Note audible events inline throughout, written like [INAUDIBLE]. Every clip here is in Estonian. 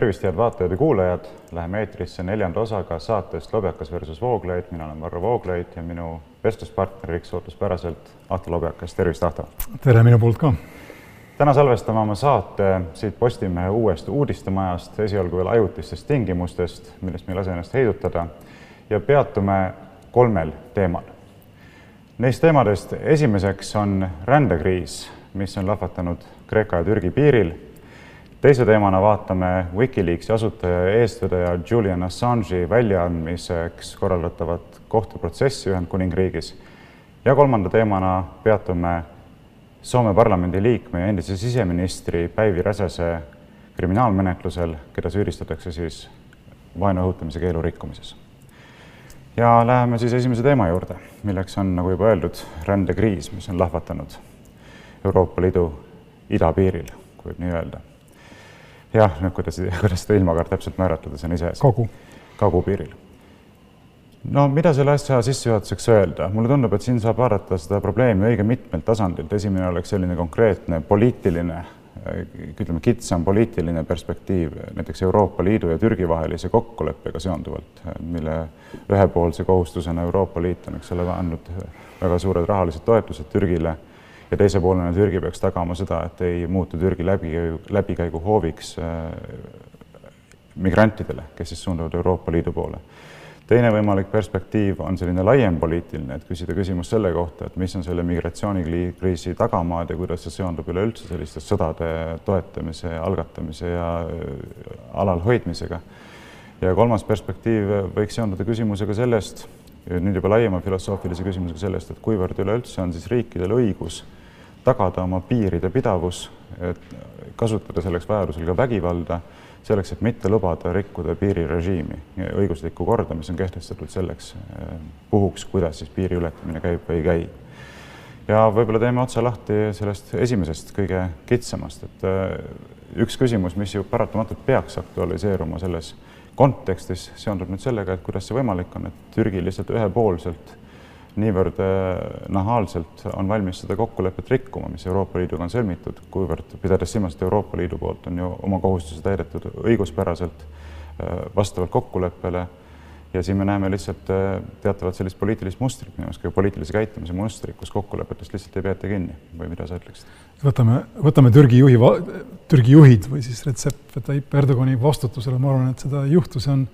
tervist, head vaatajad ja kuulajad, läheme eetrisse neljanda osaga saatest Lobjakas versus Vooglaid, mina olen Varro Vooglaid ja minu vestluspartneriks ootuspäraselt Ahto Lobjakas, tervist, Ahto! tere minu poolt ka! täna salvestame oma saate siit Postimehe uuest uudistemajast, esialgu veel ajutistest tingimustest, millest me ei lase ennast heidutada, ja peatume kolmel teemal. Neist teemadest esimeseks on rändekriis, mis on lahvatanud Kreeka ja Türgi piiril teise teemana vaatame Wikileaksi asutaja ja eestvedaja Julian Assange'i väljaandmiseks korraldatavat kohtuprotsessi Ühendkuningriigis. ja kolmanda teemana peatume Soome parlamendi liikme ja endise siseministri Päivi Räsäse kriminaalmenetlusel, keda süüdistatakse siis vaenu õhutamise keelu rikkumises. ja läheme siis esimese teema juurde, milleks on, nagu juba öeldud, rändekriis, mis on lahvatanud Euroopa Liidu idapiiril, kui võib nii öelda jah, noh, kuidas, [LAUGHS] kuidas seda ilmakaart täpselt määratleda, see on iseasi. kagu. kagupiiril. no mida selle asja sissejuhatuseks öelda, mulle tundub, et siin saab vaadata seda probleemi õige mitmelt tasandilt, esimene oleks selline konkreetne poliitiline, ütleme, kitsam poliitiline perspektiiv näiteks Euroopa Liidu ja Türgi vahelise kokkuleppega seonduvalt, mille ühepoolse kohustusena Euroopa Liit on, eks ole, andnud väga suured rahalised toetused Türgile ja teise poolena Türgi peaks tagama seda, et ei muutu Türgi läbi, läbikäiguhooviks äh, migrantidele, kes siis suunduvad Euroopa Liidu poole. teine võimalik perspektiiv on selline laiem poliitiline, et küsida küsimus selle kohta, et mis on selle migratsioonikriisi tagamaad ja kuidas see seondub üleüldse selliste sõdade toetamise, algatamise ja äh, alalhoidmisega. ja kolmas perspektiiv võiks seonduda küsimusega sellest, nüüd juba laiema filosoofilise küsimusega sellest, et kuivõrd üleüldse on siis riikidel õigus tagada oma piiride pidavus, kasutada selleks vajadusel ka vägivalda, selleks, et mitte lubada rikkuda piirirežiimi, õiguslikku korda, mis on kehtestatud selleks eh, puhuks, kuidas siis piiri ületamine käib või ei käi. ja võib-olla teeme otsa lahti sellest esimesest kõige kitsamast, et eh, üks küsimus, mis ju paratamatult peaks aktualiseeruma selles kontekstis, seondub nüüd sellega, et kuidas see võimalik on, et Türgi lihtsalt ühepoolselt niivõrd äh, nahaalselt on valmis seda kokkulepet rikkuma, mis Euroopa Liiduga on sõlmitud, kuivõrd pidades silmas, et Euroopa Liidu poolt on ju oma kohustuse täidetud õiguspäraselt äh, vastavalt kokkuleppele. Ja siin me näeme lihtsalt äh, teatavat sellist poliitilist mustrit, minu meelest ka poliitilise käitumise mustrit, kus kokkulepetest lihtsalt ei peeta kinni. Või mida sa ütleksid? võtame, võtame Türgi juhi, Türgi juhid või siis Recep Tayyip Erdogani vastutusele, ma arvan, et seda ei juhtu, see on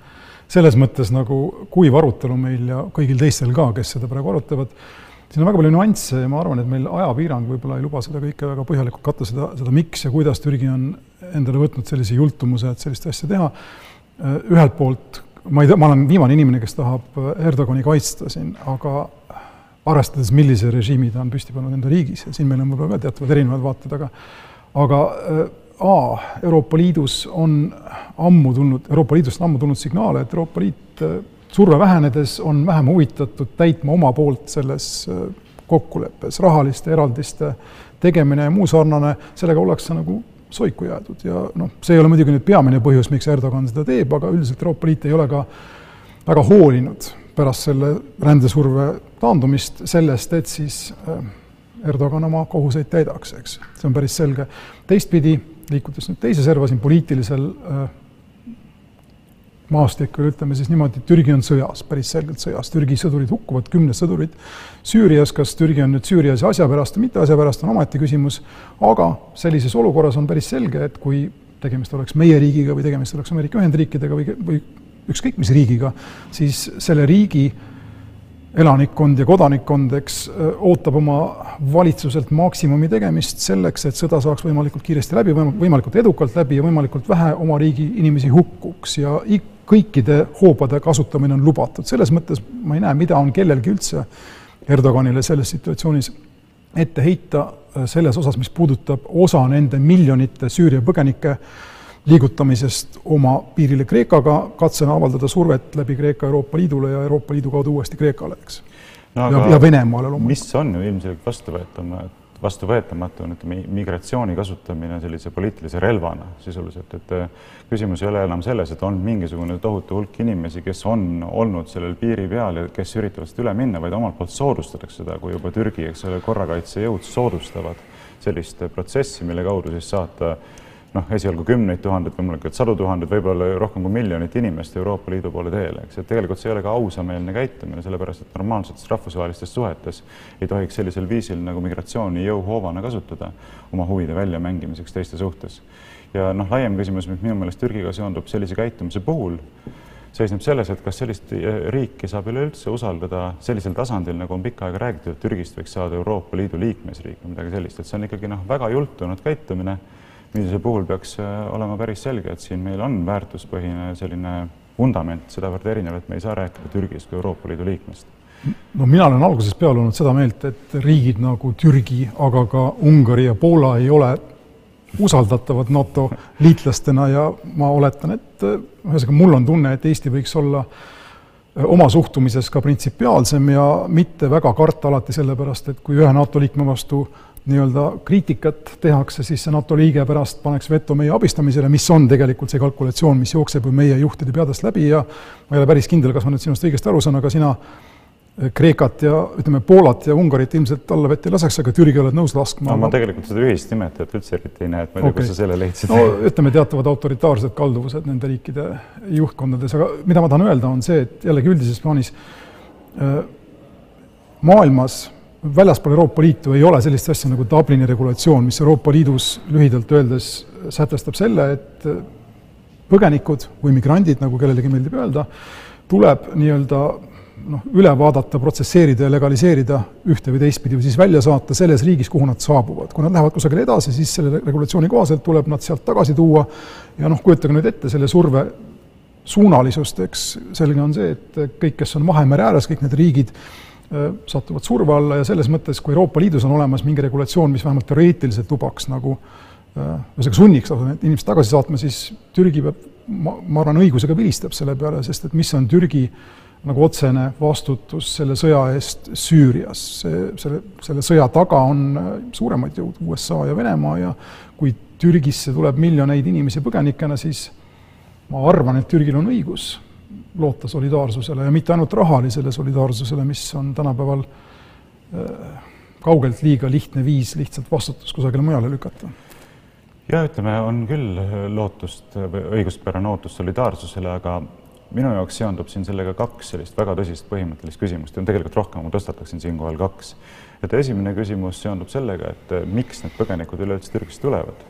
selles mõttes nagu kuiv arutelu meil ja kõigil teistel ka, kes seda praegu arutavad. siin on väga palju nüansse ja ma arvan, et meil ajapiirang võib-olla ei luba seda kõike väga põhjalikult katta, seda, seda miks ja kuidas Türgi on endale võtnud sellise jultumuse, et sellist asja teha. ühelt poolt ma ei tea, ma olen viimane inimene, kes tahab Erdogani kaitsta siin, aga arvestades, millise režiimi ta on püsti pannud enda riigis ja siin meil on võib-olla ka teatavad erinevad vaated, aga aga A, Euroopa Liidus on ammu tulnud, Euroopa Liidust on ammu tulnud signaale, et Euroopa Liit äh, surve vähenedes on vähem huvitatud täitma oma poolt selles äh, kokkuleppes, rahaliste eraldiste tegemine ja muu sarnane, sellega ollakse nagu soiku jäädud. Ja noh, see ei ole muidugi nüüd peamine põhjus, miks Erdogan seda teeb, aga üldiselt Euroopa Liit ei ole ka väga hoolinud pärast selle rändesurve taandumist sellest, et siis äh, Erdogan oma kohuseid täidaks, eks, see on päris selge. teistpidi liikudes nüüd teise serva siin poliitilisel äh, maastikul, ütleme siis niimoodi, Türgi on sõjas, päris selgelt sõjas, Türgi sõdurid hukkuvad, kümned sõdurid. Süürias, kas Türgi on nüüd Süürias asja pärast või mitte asja pärast, on omaette küsimus, aga sellises olukorras on päris selge, et kui tegemist oleks meie riigiga või tegemist oleks Ameerika Ühendriikidega või, või ükskõik mis riigiga, siis selle riigi äh, elanikkond ja kodanikkond, eks, ootab oma valitsuselt maksimumi tegemist selleks, et sõda saaks võimalikult kiiresti läbi, võimalikult edukalt läbi ja võimalikult vähe oma riigi inimesi hukkuks ja kõikide hoobade kasutamine on lubatud. selles mõttes ma ei näe, mida on kellelgi üldse Erdoganile selles situatsioonis ette heita selles osas, mis puudutab osa nende miljonite Süüria põgenike liigutamisest oma piirile Kreekaga, katsena avaldada survet läbi Kreeka Euroopa Liidule ja Euroopa Liidu kaudu uuesti Kreekale, eks no,. ja, ja Venemaale loomulikult. mis on ju ilmselgelt vastuvõetama, vastuvõetamatu on, ütleme, migratsiooni kasutamine sellise poliitilise relvana sisuliselt, et äh, küsimus ei ole enam selles, et on mingisugune tohutu hulk inimesi, kes on olnud sellel piiri peal ja kes üritavad seda üle minna, vaid omalt poolt soodustatakse seda, kui juba Türgi, eks ole, korrakaitsejõud soodustavad sellist protsessi, mille kaudu siis saata noh, esialgu kümneid tuhandeid, võimalikult sadu tuhandeid, võib-olla rohkem kui miljonit inimest Euroopa Liidu poole teele, eks, et tegelikult see ei ole ka ausameelne käitumine, sellepärast et normaalsetes rahvusvahelistes suhetes ei tohiks sellisel viisil nagu migratsiooni jõuhoovana kasutada oma huvide väljamängimiseks teiste suhtes. ja noh, laiem küsimus, mis minu meelest Türgiga seondub sellise käitumise puhul, seisneb selles, et kas sellist riiki saab üleüldse usaldada sellisel tasandil, nagu on pikka aega räägitud, et Türgist võiks saada Euroopa Liidu liikmesriik või midagi sellist, et see on ikkagi noh, väga jultunud käitumine millisel puhul peaks äh, olema päris selge, et siin meil on väärtuspõhine selline vundament sedavõrd erinev, et me ei saa rääkida Türgist kui Euroopa Liidu liikmest. No mina olen algusest peale olnud seda meelt, et riigid nagu Türgi, aga ka Ungari ja Poola ei ole usaldatavad NATO liitlastena ja ma oletan, et äh, ühesõnaga mul on tunne, et Eesti võiks olla äh, oma suhtumises ka printsipiaalsem ja mitte väga karta alati sellepärast, et kui ühe NATO liikme vastu nii-öelda kriitikat tehakse, siis see NATO liige pärast paneks veto meie abistamisele, mis on tegelikult see kalkulatsioon, mis jookseb ju meie juhtide peadest läbi ja ma ei ole päris kindel, kas ma nüüd sinust õigesti aru saan, aga sina Kreekat ja ütleme, Poolat ja Ungarit ilmselt alla vett ei laseks, aga Türgi oled nõus laskma? no ma tegelikult seda ühist nimetajat üldse eriti ei näe, et ma ei tea okay., kust sa selle leidsid. no ütleme, teatavad autoritaarsed kalduvused nende riikide juhtkondades, aga mida ma tahan öelda, on see, et jällegi üldises plaanis äh, maailmas väljaspool Euroopa Liitu ei ole sellist asja nagu Dublini regulatsioon, mis Euroopa Liidus lühidalt öeldes sätestab selle, et põgenikud või migrandid, nagu kellelegi meeldib öelda, tuleb nii-öelda noh, üle vaadata, protsesseerida ja legaliseerida ühte või teistpidi või siis välja saata selles riigis, kuhu nad saabuvad. kui nad lähevad kusagile edasi, siis selle regulatsiooni kohaselt tuleb nad sealt tagasi tuua ja noh, kujutage nüüd ette selle surve suunalisust, eks selge on see, et kõik, kes on Vahemere ääres, kõik need riigid, Äh, satuvad surve alla ja selles mõttes, kui Euroopa Liidus on olemas mingi regulatsioon, mis vähemalt teoreetiliselt lubaks nagu äh, ühesõnaga sunniks inimesed tagasi saatma, siis Türgi peab, ma, ma arvan, õigusega vilistab selle peale, sest et mis on Türgi nagu otsene vastutus selle sõja eest Süürias. see, selle, selle sõja taga on äh, suuremaid jõud, USA ja Venemaa ja kui Türgisse tuleb miljoneid inimesi põgenikena, siis ma arvan, et Türgil on õigus loota solidaarsusele ja mitte ainult rahalisele solidaarsusele, mis on tänapäeval äh, kaugelt liiga lihtne viis lihtsalt vastutus kusagile mujale lükata. ja ütleme, on küll lootust õiguspärane ootus solidaarsusele, aga minu jaoks seondub siin sellega kaks sellist väga tõsist põhimõttelist küsimust ja tegelikult rohkem ma tõstataksin siinkohal kaks et esimene küsimus seondub sellega, et eh, miks need põgenikud üleüldse Türgist tulevad.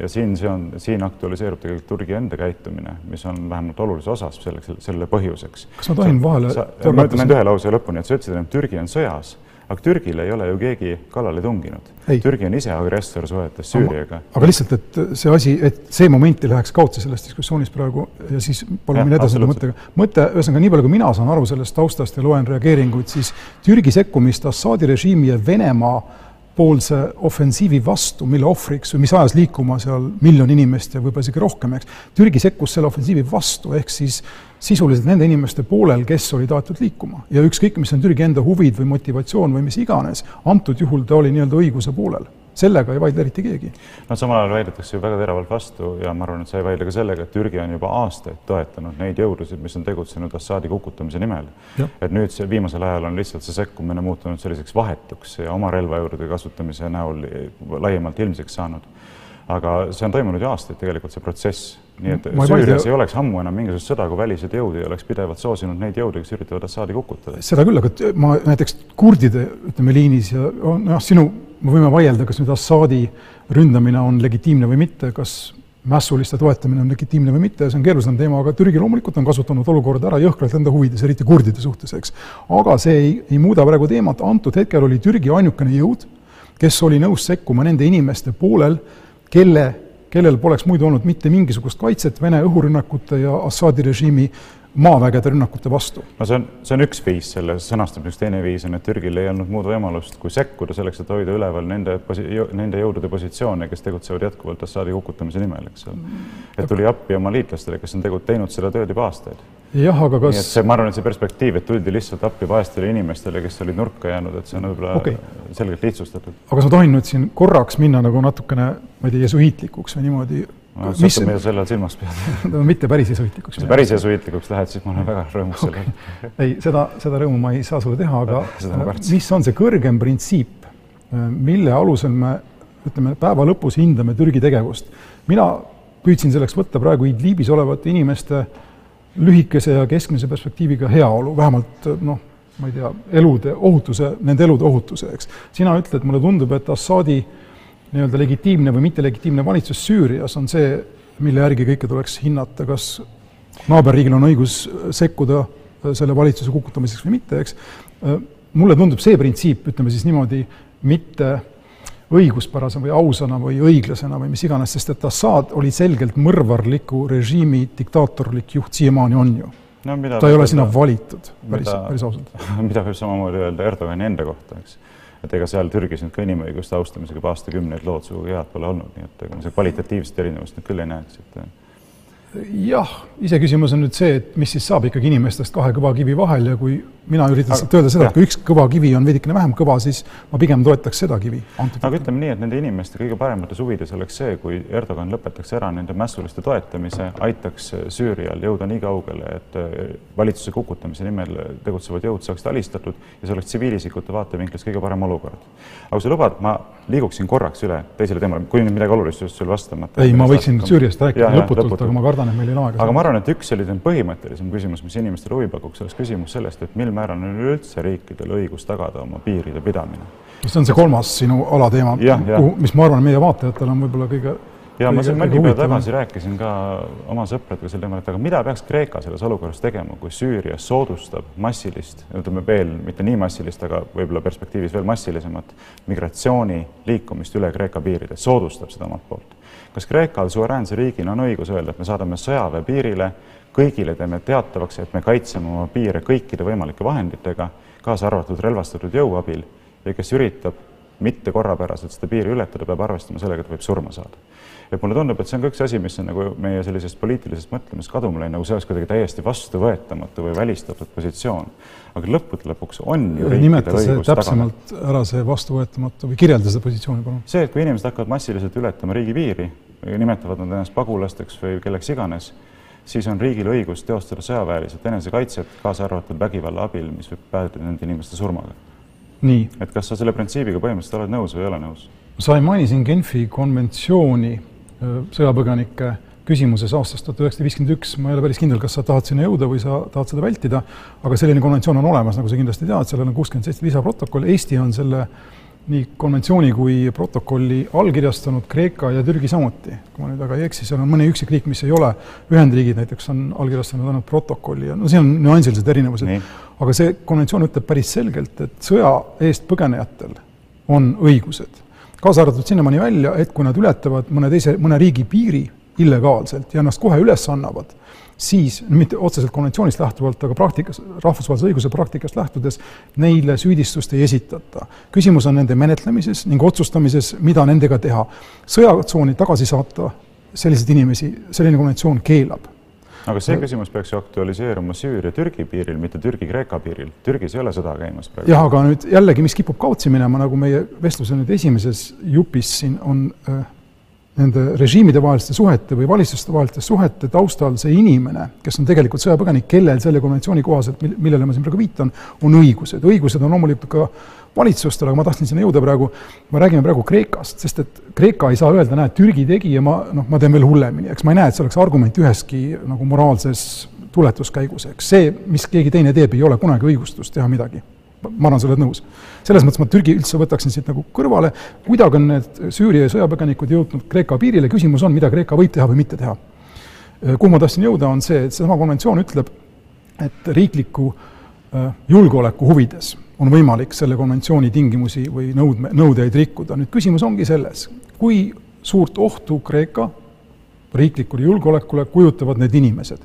ja siin see on, siin aktualiseerub tegelikult Türgi enda käitumine, mis on vähemalt olulises osas selleks, selle põhjuseks. kas ma tohin vahele? ma ütlen ainult ühe lause lõpuni, et sa ütlesid, et Türgi on sõjas aga Türgile ei ole ju keegi kallale tunginud. Türgi on ise agressor suhetes Süüriaga. aga lihtsalt, et see asi, et see moment ei läheks kaotsi selles diskussioonis praegu ja siis palun minna edasi selle mõttega. mõte, ühesõnaga, nii palju, kui mina saan aru sellest taustast ja loen reageeringuid, siis Türgi sekkumist Assaadi režiimi ja Venemaa poolse ofensiivi vastu, mille ohvriks või mis ajas liikuma seal miljon inimest ja võib-olla isegi rohkem, eks. Türgi sekkus selle ofensiivi vastu, ehk siis sisuliselt nende inimeste poolel, kes olid aetud liikuma. ja ükskõik, mis on Türgi enda huvid või motivatsioon või mis iganes, antud juhul ta oli nii-öelda õiguse poolel sellega ei vaidle eriti keegi. no samal ajal väidetakse ju väga teravalt vastu ja ma arvan, et sa ei vaidle ka sellega, et Türgi on juba aastaid toetanud neid jõudusid, mis on tegutsenud Assaadi kukutamise nimel. et nüüd see viimasel ajal on lihtsalt see sekkumine muutunud selliseks vahetuks ja oma relvajõudude kasutamise näol laiemalt ilmsiks saanud. aga see on toimunud ju aastaid tegelikult, see protsess nii et Süürias ei oleks ammu enam mingisugust sõda, kui välised jõud ei oleks pidevalt soosinud neid jõude, kes üritavad Assaadi kukutada. seda küll, aga ma näiteks kurdide, ütleme, liinis ja noh, sinu me võime vaielda, kas nüüd Assaadi ründamine on legitiimne või mitte, kas mässuliste toetamine on legitiimne või mitte, see on keerulisem teema, aga Türgi loomulikult on kasutanud olukorda ära jõhkralt enda huvides, eriti kurdide suhtes, eks. aga see ei, ei muuda praegu teemat, antud hetkel oli Türgi ainukene jõud, kes oli nõus sekkuma nende inimeste poolel, kelle, kellel poleks muidu olnud mitte mingisugust kaitset Vene õhurünnakute ja Assaadi režiimi maavägede rünnakute vastu. no see on, see on üks viis selle sõnastamiseks, teine viis on, et Türgil ei olnud muud võimalust, kui sekkuda selleks, et hoida üleval nende posi-, nende jõudude positsioone, kes tegutsevad jätkuvalt Assaadi kukutamise nimel, eks ole. et tuli appi oma liitlastele, kes on tegu-, teinud seda tööd juba aastaid. jah, aga kas nii et see, ma arvan, et see perspektiiv, et tuldi lihtsalt appi vaestele inimestele, kes olid nurka jäänud, et see on võib-olla okay. selgelt lihtsustatud. aga kas ma tohin nüüd siin korraks minna nagu natukene, ma ei tea, jesuiitlikuks või niimoodi no, mis mida selle all silmas pead [LAUGHS] no mitte päris jesuitlikuks. kui sa päris jesuitlikuks lähed, siis ma olen väga rõõmus [LAUGHS] okay. selle ei, seda, seda rõõmu ma ei saa sulle teha, aga mis on see kõrgem printsiip, mille alusel me ütleme, päeva lõpus hindame Türgi tegevust. mina püüdsin selleks võtta praegu Idlibis olevate inimeste lühikese ja keskmise perspektiiviga heaolu, vähemalt noh, ma ei tea, elude ohutuse, nende elude ohutuse, eks. sina ütled, mulle tundub, et Assadi nii-öelda legitiimne või mittelegitiimne valitsus Süürias on see, mille järgi kõike tuleks hinnata, kas naaberriigil on õigus sekkuda selle valitsuse kukutamiseks või mitte, eks. mulle tundub see printsiip, ütleme siis niimoodi, mitte õiguspärase või ausana või õiglasena või mis iganes, sest et Assad oli selgelt mõrvarliku režiimi diktaatorlik juht, siiamaani on ju no,. ta ei ole sinna valitud, päris, päris ausalt. [LAUGHS] mida võib samamoodi öelda Erdogani enda kohta, eks. Et ega seal Türgis nüüd ka inimõiguste austamisega juba aastakümneid lood sugugi head pole olnud, nii et ega ma seda kvalitatiivset erinevust nüüd küll ei näeks, et jah, iseküsimus on nüüd see, et mis siis saab ikkagi inimestest kahe kõva kivi vahel ja kui mina üritan lihtsalt öelda seda, et kui üks kõva kivi on veidikene vähem kõva, siis ma pigem toetaks seda kivi. aga ütleme nii, et nende inimeste kõige paremates huvides oleks see, kui Erdogan lõpetaks ära nende mässuliste toetamise, aitaks Süürial jõuda nii kaugele, et äh, valitsuse kukutamise nimel tegutsevad jõud saaksid alistatud ja see oleks tsiviilisikute vaatevinklist kõige parem olukord. aga kui sa lubad, ma liiguksin korraks üle teisele teemale, kui nüüd midagi olulist just sul vastamata. ei, ma võiksin Süüriast rääkida lõputult, aga ma kardan, et meil ei ole aega. aga ma arvan, et üks selline põhimõttelisem küsimus, mis inimestele huvi pakuks, oleks küsimus sellest, et mil määral on üleüldse riikidel õigus tagada oma piiride pidamine. see on see kolmas sinu alateema, mis ma arvan, meie vaatajatel on võib-olla kõige ja ma siin mõni päev tagasi rääkisin ka oma sõpradega sel teemal, et aga mida peaks Kreeka selles olukorras tegema, kui Süüria soodustab massilist, ütleme veel mitte nii massilist, aga võib-olla perspektiivis veel massilisemat migratsiooni liikumist üle Kreeka piiride, soodustab seda omalt poolt. kas Kreekal suveräänse riigina on õigus öelda, et me saadame sõjaväe piirile kõigile teeme teatavaks, et me kaitseme oma piire kõikide võimalike vahenditega, kaasa arvatud relvastatud jõu abil ja kes üritab mitte korrapäraselt seda piiri ületada, peab arvestama sellega, et võib surma saada. Et mulle tundub, et see on ka üks asi, mis on nagu meie sellisest poliitilisest mõtlemisest kaduma läinud, nagu see oleks kuidagi täiesti vastuvõetamatu või välistatud positsioon. aga lõppude lõpuks on ju nimeta see täpsemalt tagada. ära, see vastuvõetamatu või kirjelda seda positsiooni, palun. see, et kui inimesed hakkavad massiliselt ületama riigipiiri, nimetavad nad ennast pagulasteks või kelleks iganes siis on riigil õigus teostada sõjaväeliselt enesekaitset, kaasa arvatud vägivalla abil, mis võib päädida nende inimeste surmaga. et kas sa selle printsiibiga põhimõtteliselt oled nõus või ei ole nõus? sa ei maini siin Genfi konventsiooni sõjapõgenike küsimuses aastast tuhat üheksasada viiskümmend üks, ma ei ole päris kindel, kas sa tahad sinna jõuda või sa tahad seda vältida, aga selline konventsioon on olemas, nagu sa kindlasti tead, sellel on kuuskümmend seitse lisaprotokoll, Eesti on selle nii konventsiooni kui protokolli allkirjastanud Kreeka ja Türgi samuti, kui ma nüüd väga ei eksi, seal on mõni üksik riik, mis ei ole, Ühendriigid näiteks on allkirjastanud ainult protokolli ja no siin on nüansilised erinevused, aga see konventsioon ütleb päris selgelt, et sõja eest põgenejatel on õigused, kaasa arvatud sinnamaani välja, et kui nad ületavad mõne teise, mõne riigi piiri illegaalselt ja ennast kohe üles annavad siis mitte otseselt konventsioonist lähtuvalt, aga praktikas, rahvusvahelise õiguse praktikast lähtudes neile süüdistust ei esitata. küsimus on nende menetlemises ning otsustamises, mida nendega teha. sõjatsooni tagasi saata selliseid inimesi, selline konventsioon keelab aga see küsimus peaks ju aktualiseeruma Süüria-Türgi piiril, mitte Türgi-Kreeka piiril. Türgis ei ole sõda käimas praegu. jah, aga nüüd jällegi, mis kipub kaotsi minema, nagu meie vestluse nüüd esimeses jupis siin on äh, nende režiimide vaheliste suhete või valitsuste vaheliste suhete taustal see inimene, kes on tegelikult sõjapõgenik, kellel selle konventsiooni kohaselt, millele ma siin praegu viitan, on õigused. õigused on loomulikult ka valitsustel, aga ma tahtsin sinna jõuda praegu, me räägime praegu Kreekast, sest et Kreeka ei saa öelda, näed, Türgi tegi ja ma noh, ma teen veel hullemini, eks ma ei näe, et see oleks argument üheski nagu moraalses tuletuskäigus, eks see, mis keegi teine teeb, ei ole kunagi õigustus teha midagi ma arvan, sa oled nõus. selles mõttes ma Türgi üldse võtaksin siit nagu kõrvale, kuidagi on need Süüria sõjapõgenikud jõudnud Kreeka piirile, küsimus on, mida Kreeka võib teha või mitte teha. kuhu ma tahtsin jõuda, on see, et seesama konventsioon ütleb, et riikliku äh, julgeoleku huvides on võimalik selle konventsiooni tingimusi või nõudme, nõudeid rikkuda. nüüd küsimus ongi selles, kui suurt ohtu Kreeka riiklikule julgeolekule kujutavad need inimesed.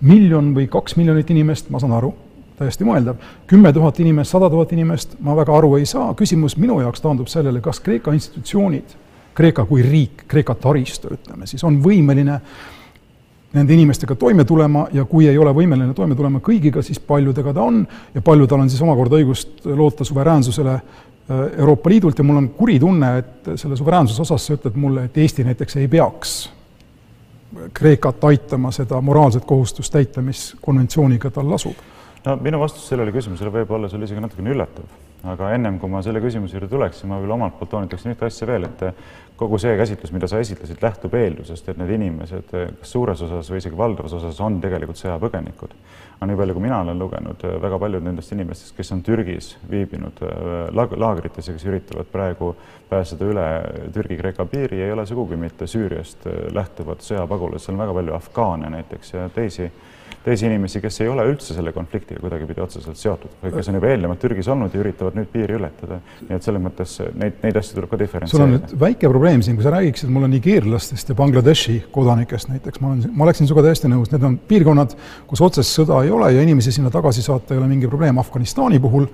miljon või kaks miljonit inimest, ma saan aru täiesti mõeldav. kümme tuhat inimest, sada tuhat inimest, ma väga aru ei saa, küsimus minu jaoks taandub sellele, kas Kreeka institutsioonid, Kreeka kui riik, Kreeka taristu, ütleme siis, on võimeline nende inimestega toime tulema ja kui ei ole võimeline toime tulema kõigiga, siis paljudega ta on ja palju tal on siis omakorda õigust loota suveräänsusele äh, Euroopa Liidult. Ja mul on kuri tunne, et selle suveräänsuse osas sa ütled mulle, et Eesti näiteks ei peaks Kreekat aitama seda moraalset kohustust täita, mis konventsiooniga tal lasub no minu vastus sellele küsimusele võib olla sulle isegi natukene üllatav, aga ennem kui ma selle küsimuse juurde tuleksin, ma veel omalt poolt toonitaksin ühte asja veel, et kogu see käsitlus, mida sa esitlesid, lähtub eeldusest, et need inimesed kas suures osas või isegi valdavas osas on tegelikult sõjapõgenikud. aga nii palju, kui mina olen lugenud, väga paljud nendest inimestest, kes on Türgis viibinud laag laagrites ja kes üritavad praegu pääseda üle Türgi-Kreeka piiri, ei ole sugugi mitte Süüriast lähtuvad sõjapagulased, seal on väga palju afgaane näiteks ja teisi teisi inimesi, kes ei ole üldse selle konfliktiga kuidagipidi otseselt seotud või kes on juba eelnevalt Türgis olnud ja üritavad nüüd piiri ületada. nii et selles mõttes neid, neid asju tuleb ka diferentseerida. sul on nüüd väike probleem siin, kui sa räägiksid mulle nigeerlastest ja Bangladeshi kodanikest näiteks, ma olen, ma oleksin sinuga täiesti nõus, need on piirkonnad, kus otsest sõda ei ole ja inimesi sinna tagasi saata ei ole mingi probleem. Afganistani puhul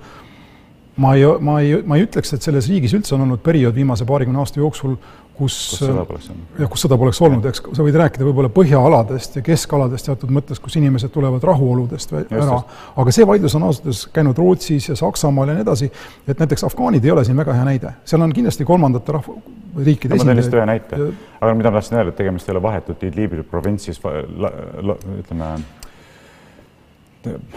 ma ei, ma ei, ma ei ütleks, et selles riigis üldse on olnud periood viimase paarikümne aasta jooksul, kus, jah, kus sõda poleks olnud, eks sa võid rääkida võib-olla põhjaaladest ja keskaladest teatud mõttes, kus inimesed tulevad rahuoludest ära, aga see vaidlus on ausalt öeldes käinud Rootsis ja Saksamaal ja nii edasi, et näiteks afgaanid ei ole siin väga hea näide, seal on kindlasti kolmandate rahv-, riikide no, ma teen lihtsalt ühe näite, aga mida ma tahtsin öelda, et tegemist ei ole vahetult Idlibi provintsis ütleme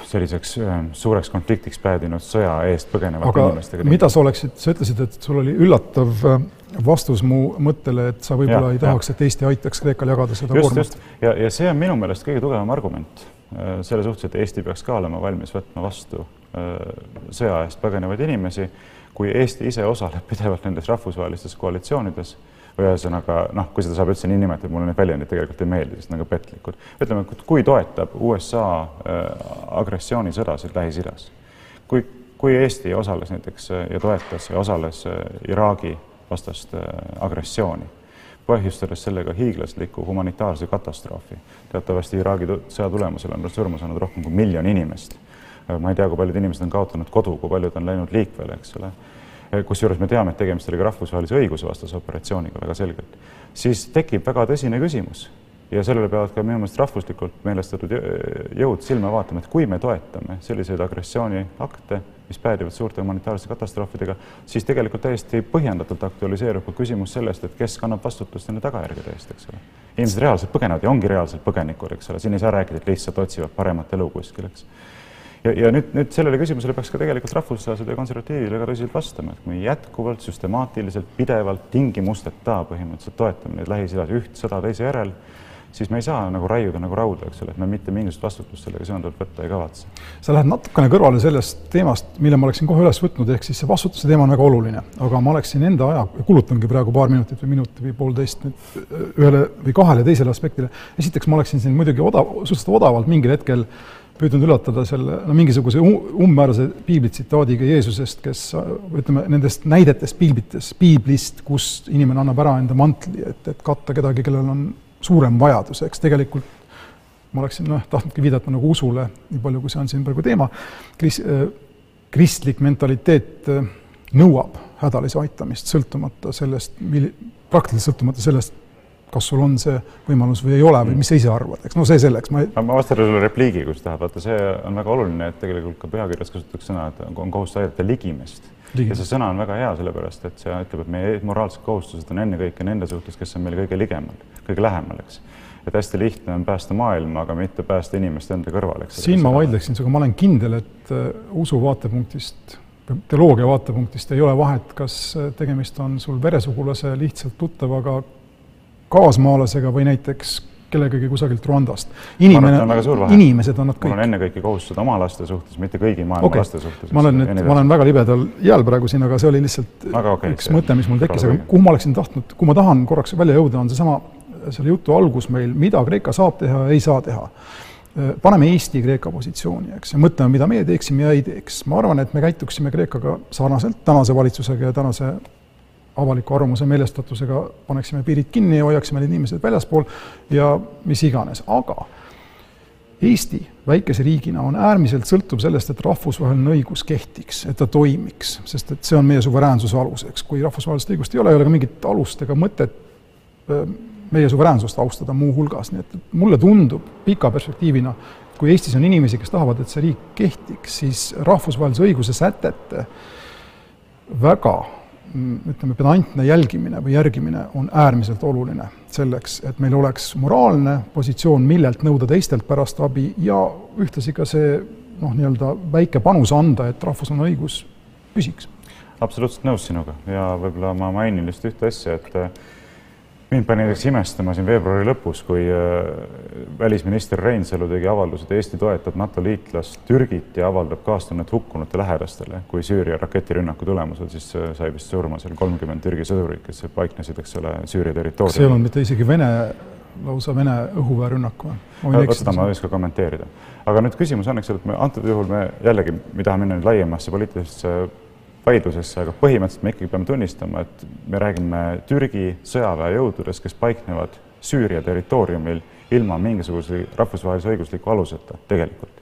selliseks suureks konfliktiks päädinud sõja eest põgenevate inimestega. mida sa oleksid, sa ütlesid, et sul oli üllatav äh, vastus mu mõttele, et sa võib-olla ei tahaks, et Eesti aitaks Kreekal jagada seda just, koormust. ja, ja see on minu meelest kõige tugevam argument äh, selle suhtes, et Eesti peaks ka olema valmis võtma vastu äh, sõja eest põgenevaid inimesi, kui Eesti ise osaleb pidevalt nendes rahvusvahelistes koalitsioonides ühesõnaga noh, kui seda saab üldse nii nimetada, mulle need väljendid tegelikult ei meeldi, sest nagu petlikud. ütleme, kui toetab USA äh, agressioonisõdasid Lähis-Idas, kui, kui Eesti osales näiteks äh, ja toetas ja osales äh, Iraagi vastast agressiooni, põhjustades sellega hiiglasliku humanitaarse katastroofi. teatavasti Iraagi sõja tulemusel on surma saanud rohkem kui miljon inimest. ma ei tea, kui paljud inimesed on kaotanud kodu, kui paljud on läinud liikvele, eks ole kusjuures me teame, et tegemist oli ka rahvusvahelise õiguse vastase operatsiooniga väga selgelt, siis tekib väga tõsine küsimus ja sellele peavad ka minu meelest rahvuslikult meelestatud jõud silma vaatama, et kui me toetame selliseid agressiooniakte, mis päädivad suurte humanitaarsete katastroofidega, siis tegelikult täiesti põhjendatult aktualiseerub ka küsimus sellest, et kes kannab vastutust nende tagajärgede eest, eks ole. inimesed reaalselt põgenevad ja ongi reaalselt põgenikud, eks ole, siin ei saa rääkida, et lihtsalt otsivad paremat elu kuskil, eks ja, ja nüüd, nüüd sellele küsimusele peaks ka tegelikult rahvuslased ja konservatiivid väga tõsiselt vastama, et kui jätkuvalt, süstemaatiliselt, pidevalt, tingimusteta põhimõtteliselt toetame neid Lähis-Idas üht sõda teise järel, siis me ei saa nagu raiuda nagu rauda, eks ole, et me mitte mingisugust vastutust sellega seonduvalt võtta ei kavatse. sa lähed natukene kõrvale sellest teemast, mille ma oleksin kohe üles võtnud, ehk siis see vastutuse teema on väga oluline, aga ma oleksin enda aja, kulutangi praegu paar minutit või minuti või poolteist nüüd ühele või kahele teisele aspektile. esiteks ma oleksin siin muidugi odav, suhteliselt odavalt mingil hetkel äh, püüdnud üllatada selle no mingisuguse umbmäärase piiblitsitaadiga Jeesusest, kes ütleme, nendest näidetest piiblites, piiblist, kus inimene annab ära enda mantli, et, et katta kedagi, kellel on suurem vajadus, eks tegelikult ma oleksin noh, tahtnudki viidata nagu usule, nii palju, kui see on siin praegu teema, kris-, kristlik mentaliteet nõuab hädalise aitamist, sõltumata sellest, mil-, praktiliselt sõltumata sellest, kas sul on see võimalus või ei ole või mis sa ise arvad, eks. No see selleks, ma ei... ma vastan sulle repliigi, kui sa tahad, vaata, see on väga oluline, et tegelikult ka pühakirjas kasutatakse sõna, et on kohustus aidata ligimest. ja see sõna on väga hea, sellepärast et see ütleb, et meie moraalsed kohustused on ennekõike nende suhtes, kes on meile kõige ligemal, kõige lähemal, eks. Et hästi lihtne on päästa maailma, aga mitte päästa inimest enda kõrval, eks. siin ma vaidleksin sinuga, ma olen kindel, et uh, usu vaatepunktist, teoloogia vaatepunktist ei ole vahet, kas uh, tegemist on sul veresugulase lihtsalt tuttavaga, kaasmaalasega või näiteks kellegagi kusagilt Rwandast. inimene, inimesed on nad kõik. mul on ennekõike kohustused oma laste suhtes, mitte kõigi maailma okay. laste suhtes. ma olen nüüd, ma olen väga libedal jääl praegu siin, aga see oli lihtsalt okay, üks see, mõte, mis mul tekkis, aga kuhu ma oleksin tahtnud, kuhu ma tahan korraks välja jõuda, on seesama, selle jutu algus meil, mida Kreeka saab teha ja ei saa teha. paneme Eesti Kreeka positsiooni, eks, ja mõtleme, mida meie teeksime ja ei teeks. ma arvan, et me käituksime Kreekaga sarnaselt tänase valitsusega ja tänase avaliku arvamuse meelestatusega paneksime piirid kinni ja hoiaksime need inimesed väljaspool ja mis iganes, aga Eesti väikese riigina on äärmiselt sõltuv sellest, et rahvusvaheline õigus kehtiks, et ta toimiks, sest et see on meie suveräänsuse aluseks. kui rahvusvahelist õigust ei ole, ei ole ka mingit alust ega mõtet meie suveräänsust austada muuhulgas, nii et mulle tundub pika perspektiivina, kui Eestis on inimesi, kes tahavad, et see riik kehtiks, siis rahvusvahelise õiguse sätete väga ütleme, pedantne jälgimine või järgimine on äärmiselt oluline selleks, et meil oleks moraalne positsioon, millelt nõuda teistelt pärast abi ja ühtlasi ka see noh, nii-öelda väike panus anda, et rahvusvaheline õigus püsiks. absoluutselt nõus sinuga ja võib-olla ma mainin lihtsalt ühte asja, et mind pani näiteks imestama siin veebruari lõpus, kui äh, välisminister Reinsalu tegi avalduse, et Eesti toetab NATO liitlast Türgit ja avaldab kaastunnet hukkunute lähedastele, kui Süüria raketirünnaku tulemusel siis äh, sai vist surma seal kolmkümmend Türgi sõdurit, kes paiknesid, eks ole, Süüria territooriumil. see ei olnud mitte isegi Vene, lausa Vene õhuväerünnak või? seda ma ei oska kommenteerida. aga nüüd küsimus on, eks ole, et me antud juhul me jällegi, me tahame minna nüüd laiemasse poliitilisse vaidlusesse, aga põhimõtteliselt me ikkagi peame tunnistama, et me räägime Türgi sõjaväejõududest, kes paiknevad Süüria territooriumil ilma mingisuguse rahvusvahelise õigusliku aluseta tegelikult.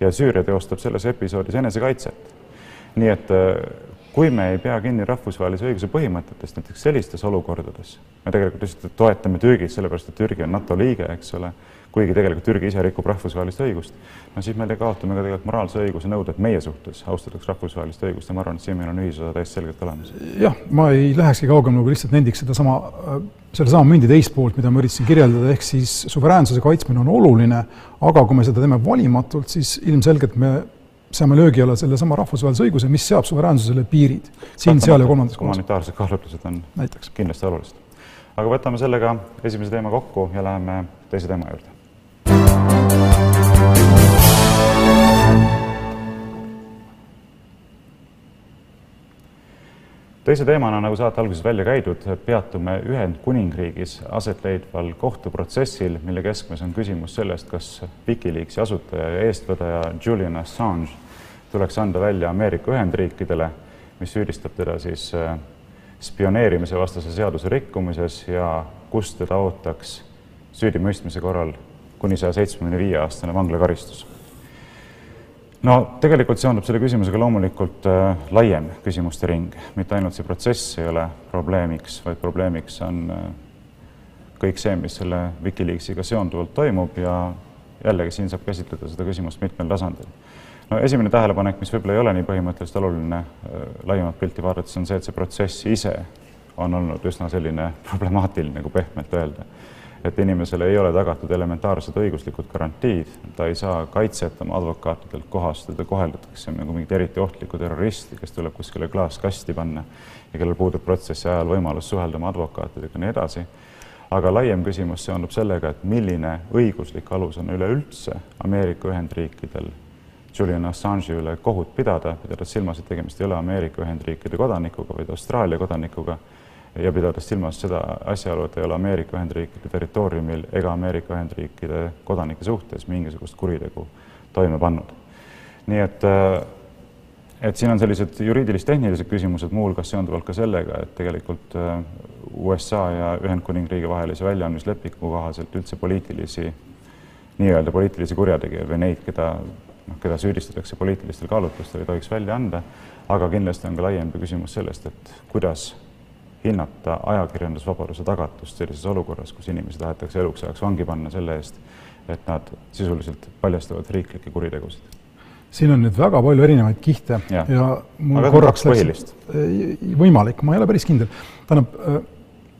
ja Süüria teostab selles episoodis enesekaitset. nii et kui me ei pea kinni rahvusvahelise õiguse põhimõtetest, näiteks sellistes olukordades, me tegelikult lihtsalt toetame Türgit sellepärast, et Türgi on NATO liige, eks ole kuigi tegelikult Türgi ise rikub rahvusvahelist õigust, no siis me kaotame ka tegelikult moraalse õiguse nõuded meie suhtes, austatakse rahvusvahelist õigust ja ma arvan, et siin meil on ühisosa täiesti selgelt olemas. jah, ma ei lähekski kaugemale, kui lihtsalt nendiks sedasama, sellesama mündi teist poolt, mida ma üritasin kirjeldada, ehk siis suveräänsuse kaitsmine on oluline, aga kui me seda teeme valimatult, siis ilmselgelt me seame löögi alla sellesama rahvusvahelise õiguse, mis seab suveräänsusele piirid siin, seal ja kolmandas kohas. humanitaarsed kaalutlused on Näiteks. kindlasti olulised. aga võtame sellega esimese teema kokku ja läheme teise teema juurde teise teemana, nagu saate alguses välja käidud, peatume Ühendkuningriigis aset leidval kohtuprotsessil, mille keskmes on küsimus sellest, kas Wikileaksi asutaja ja eestvedaja Julian Assange tuleks anda välja Ameerika Ühendriikidele, mis süüdistab teda siis äh, spioneerimise vastase seaduse rikkumises ja kus teda ootaks süüdimõistmise korral kuni saja seitsmekümne viie aastane vanglakaristus. No tegelikult seondub selle küsimusega loomulikult äh, laiem küsimuste ring, mitte ainult see protsess ei ole probleemiks, vaid probleemiks on äh, kõik see, mis selle Wikileaksiga seonduvalt toimub ja jällegi siin saab käsitleda seda küsimust mitmel tasandil. no esimene tähelepanek, mis võib-olla ei ole nii põhimõtteliselt oluline äh, laiemat pilti vaadates, on see, et see protsess ise on olnud üsna selline [LAUGHS] problemaatiline, kui pehmelt öelda et inimesele ei ole tagatud elementaarsed õiguslikud garantiid, ta ei saa kaitset oma advokaatidelt kohast, teda koheldatakse nagu mingit eriti ohtlikku terroristi, kes tuleb kuskile klaaskasti panna ja kellel puudub protsessi ajal võimalus suhelda oma advokaatidega ja nii edasi. aga laiem küsimus seondub sellega, et milline õiguslik alus on üleüldse Ameerika Ühendriikidel Julian Assange'i üle kohut pidada, pidades silmas, et tegemist ei ole Ameerika Ühendriikide kodanikuga, vaid Austraalia kodanikuga ja pidades silmas seda asjaolu, et ei ole Ameerika Ühendriikide territooriumil ega Ameerika Ühendriikide kodanike suhtes mingisugust kuritegu toime pannud. nii et, äh, et siin on sellised juriidilis-tehnilised küsimused, muuhulgas seonduvalt ka sellega, et tegelikult äh, USA ja Ühendkuningriigi vahelise väljaandmislepingu kohaselt üldse poliitilisi, nii-öelda poliitilisi kurjategijaid või neid, keda noh, keda süüdistatakse poliitilistel kaalutlustel, ei tohiks välja anda, aga kindlasti on ka laiem küsimus sellest, et kuidas hinnata ajakirjandusvabaduse tagatust sellises olukorras, kus inimesi tahetakse eluks ajaks vangi panna selle eest, et nad sisuliselt paljastavad riiklikke kuritegusid. siin on nüüd väga palju erinevaid kihte ja, ja mul Aga korraks läks võimalik, ma ei ole päris kindel. tähendab, äh,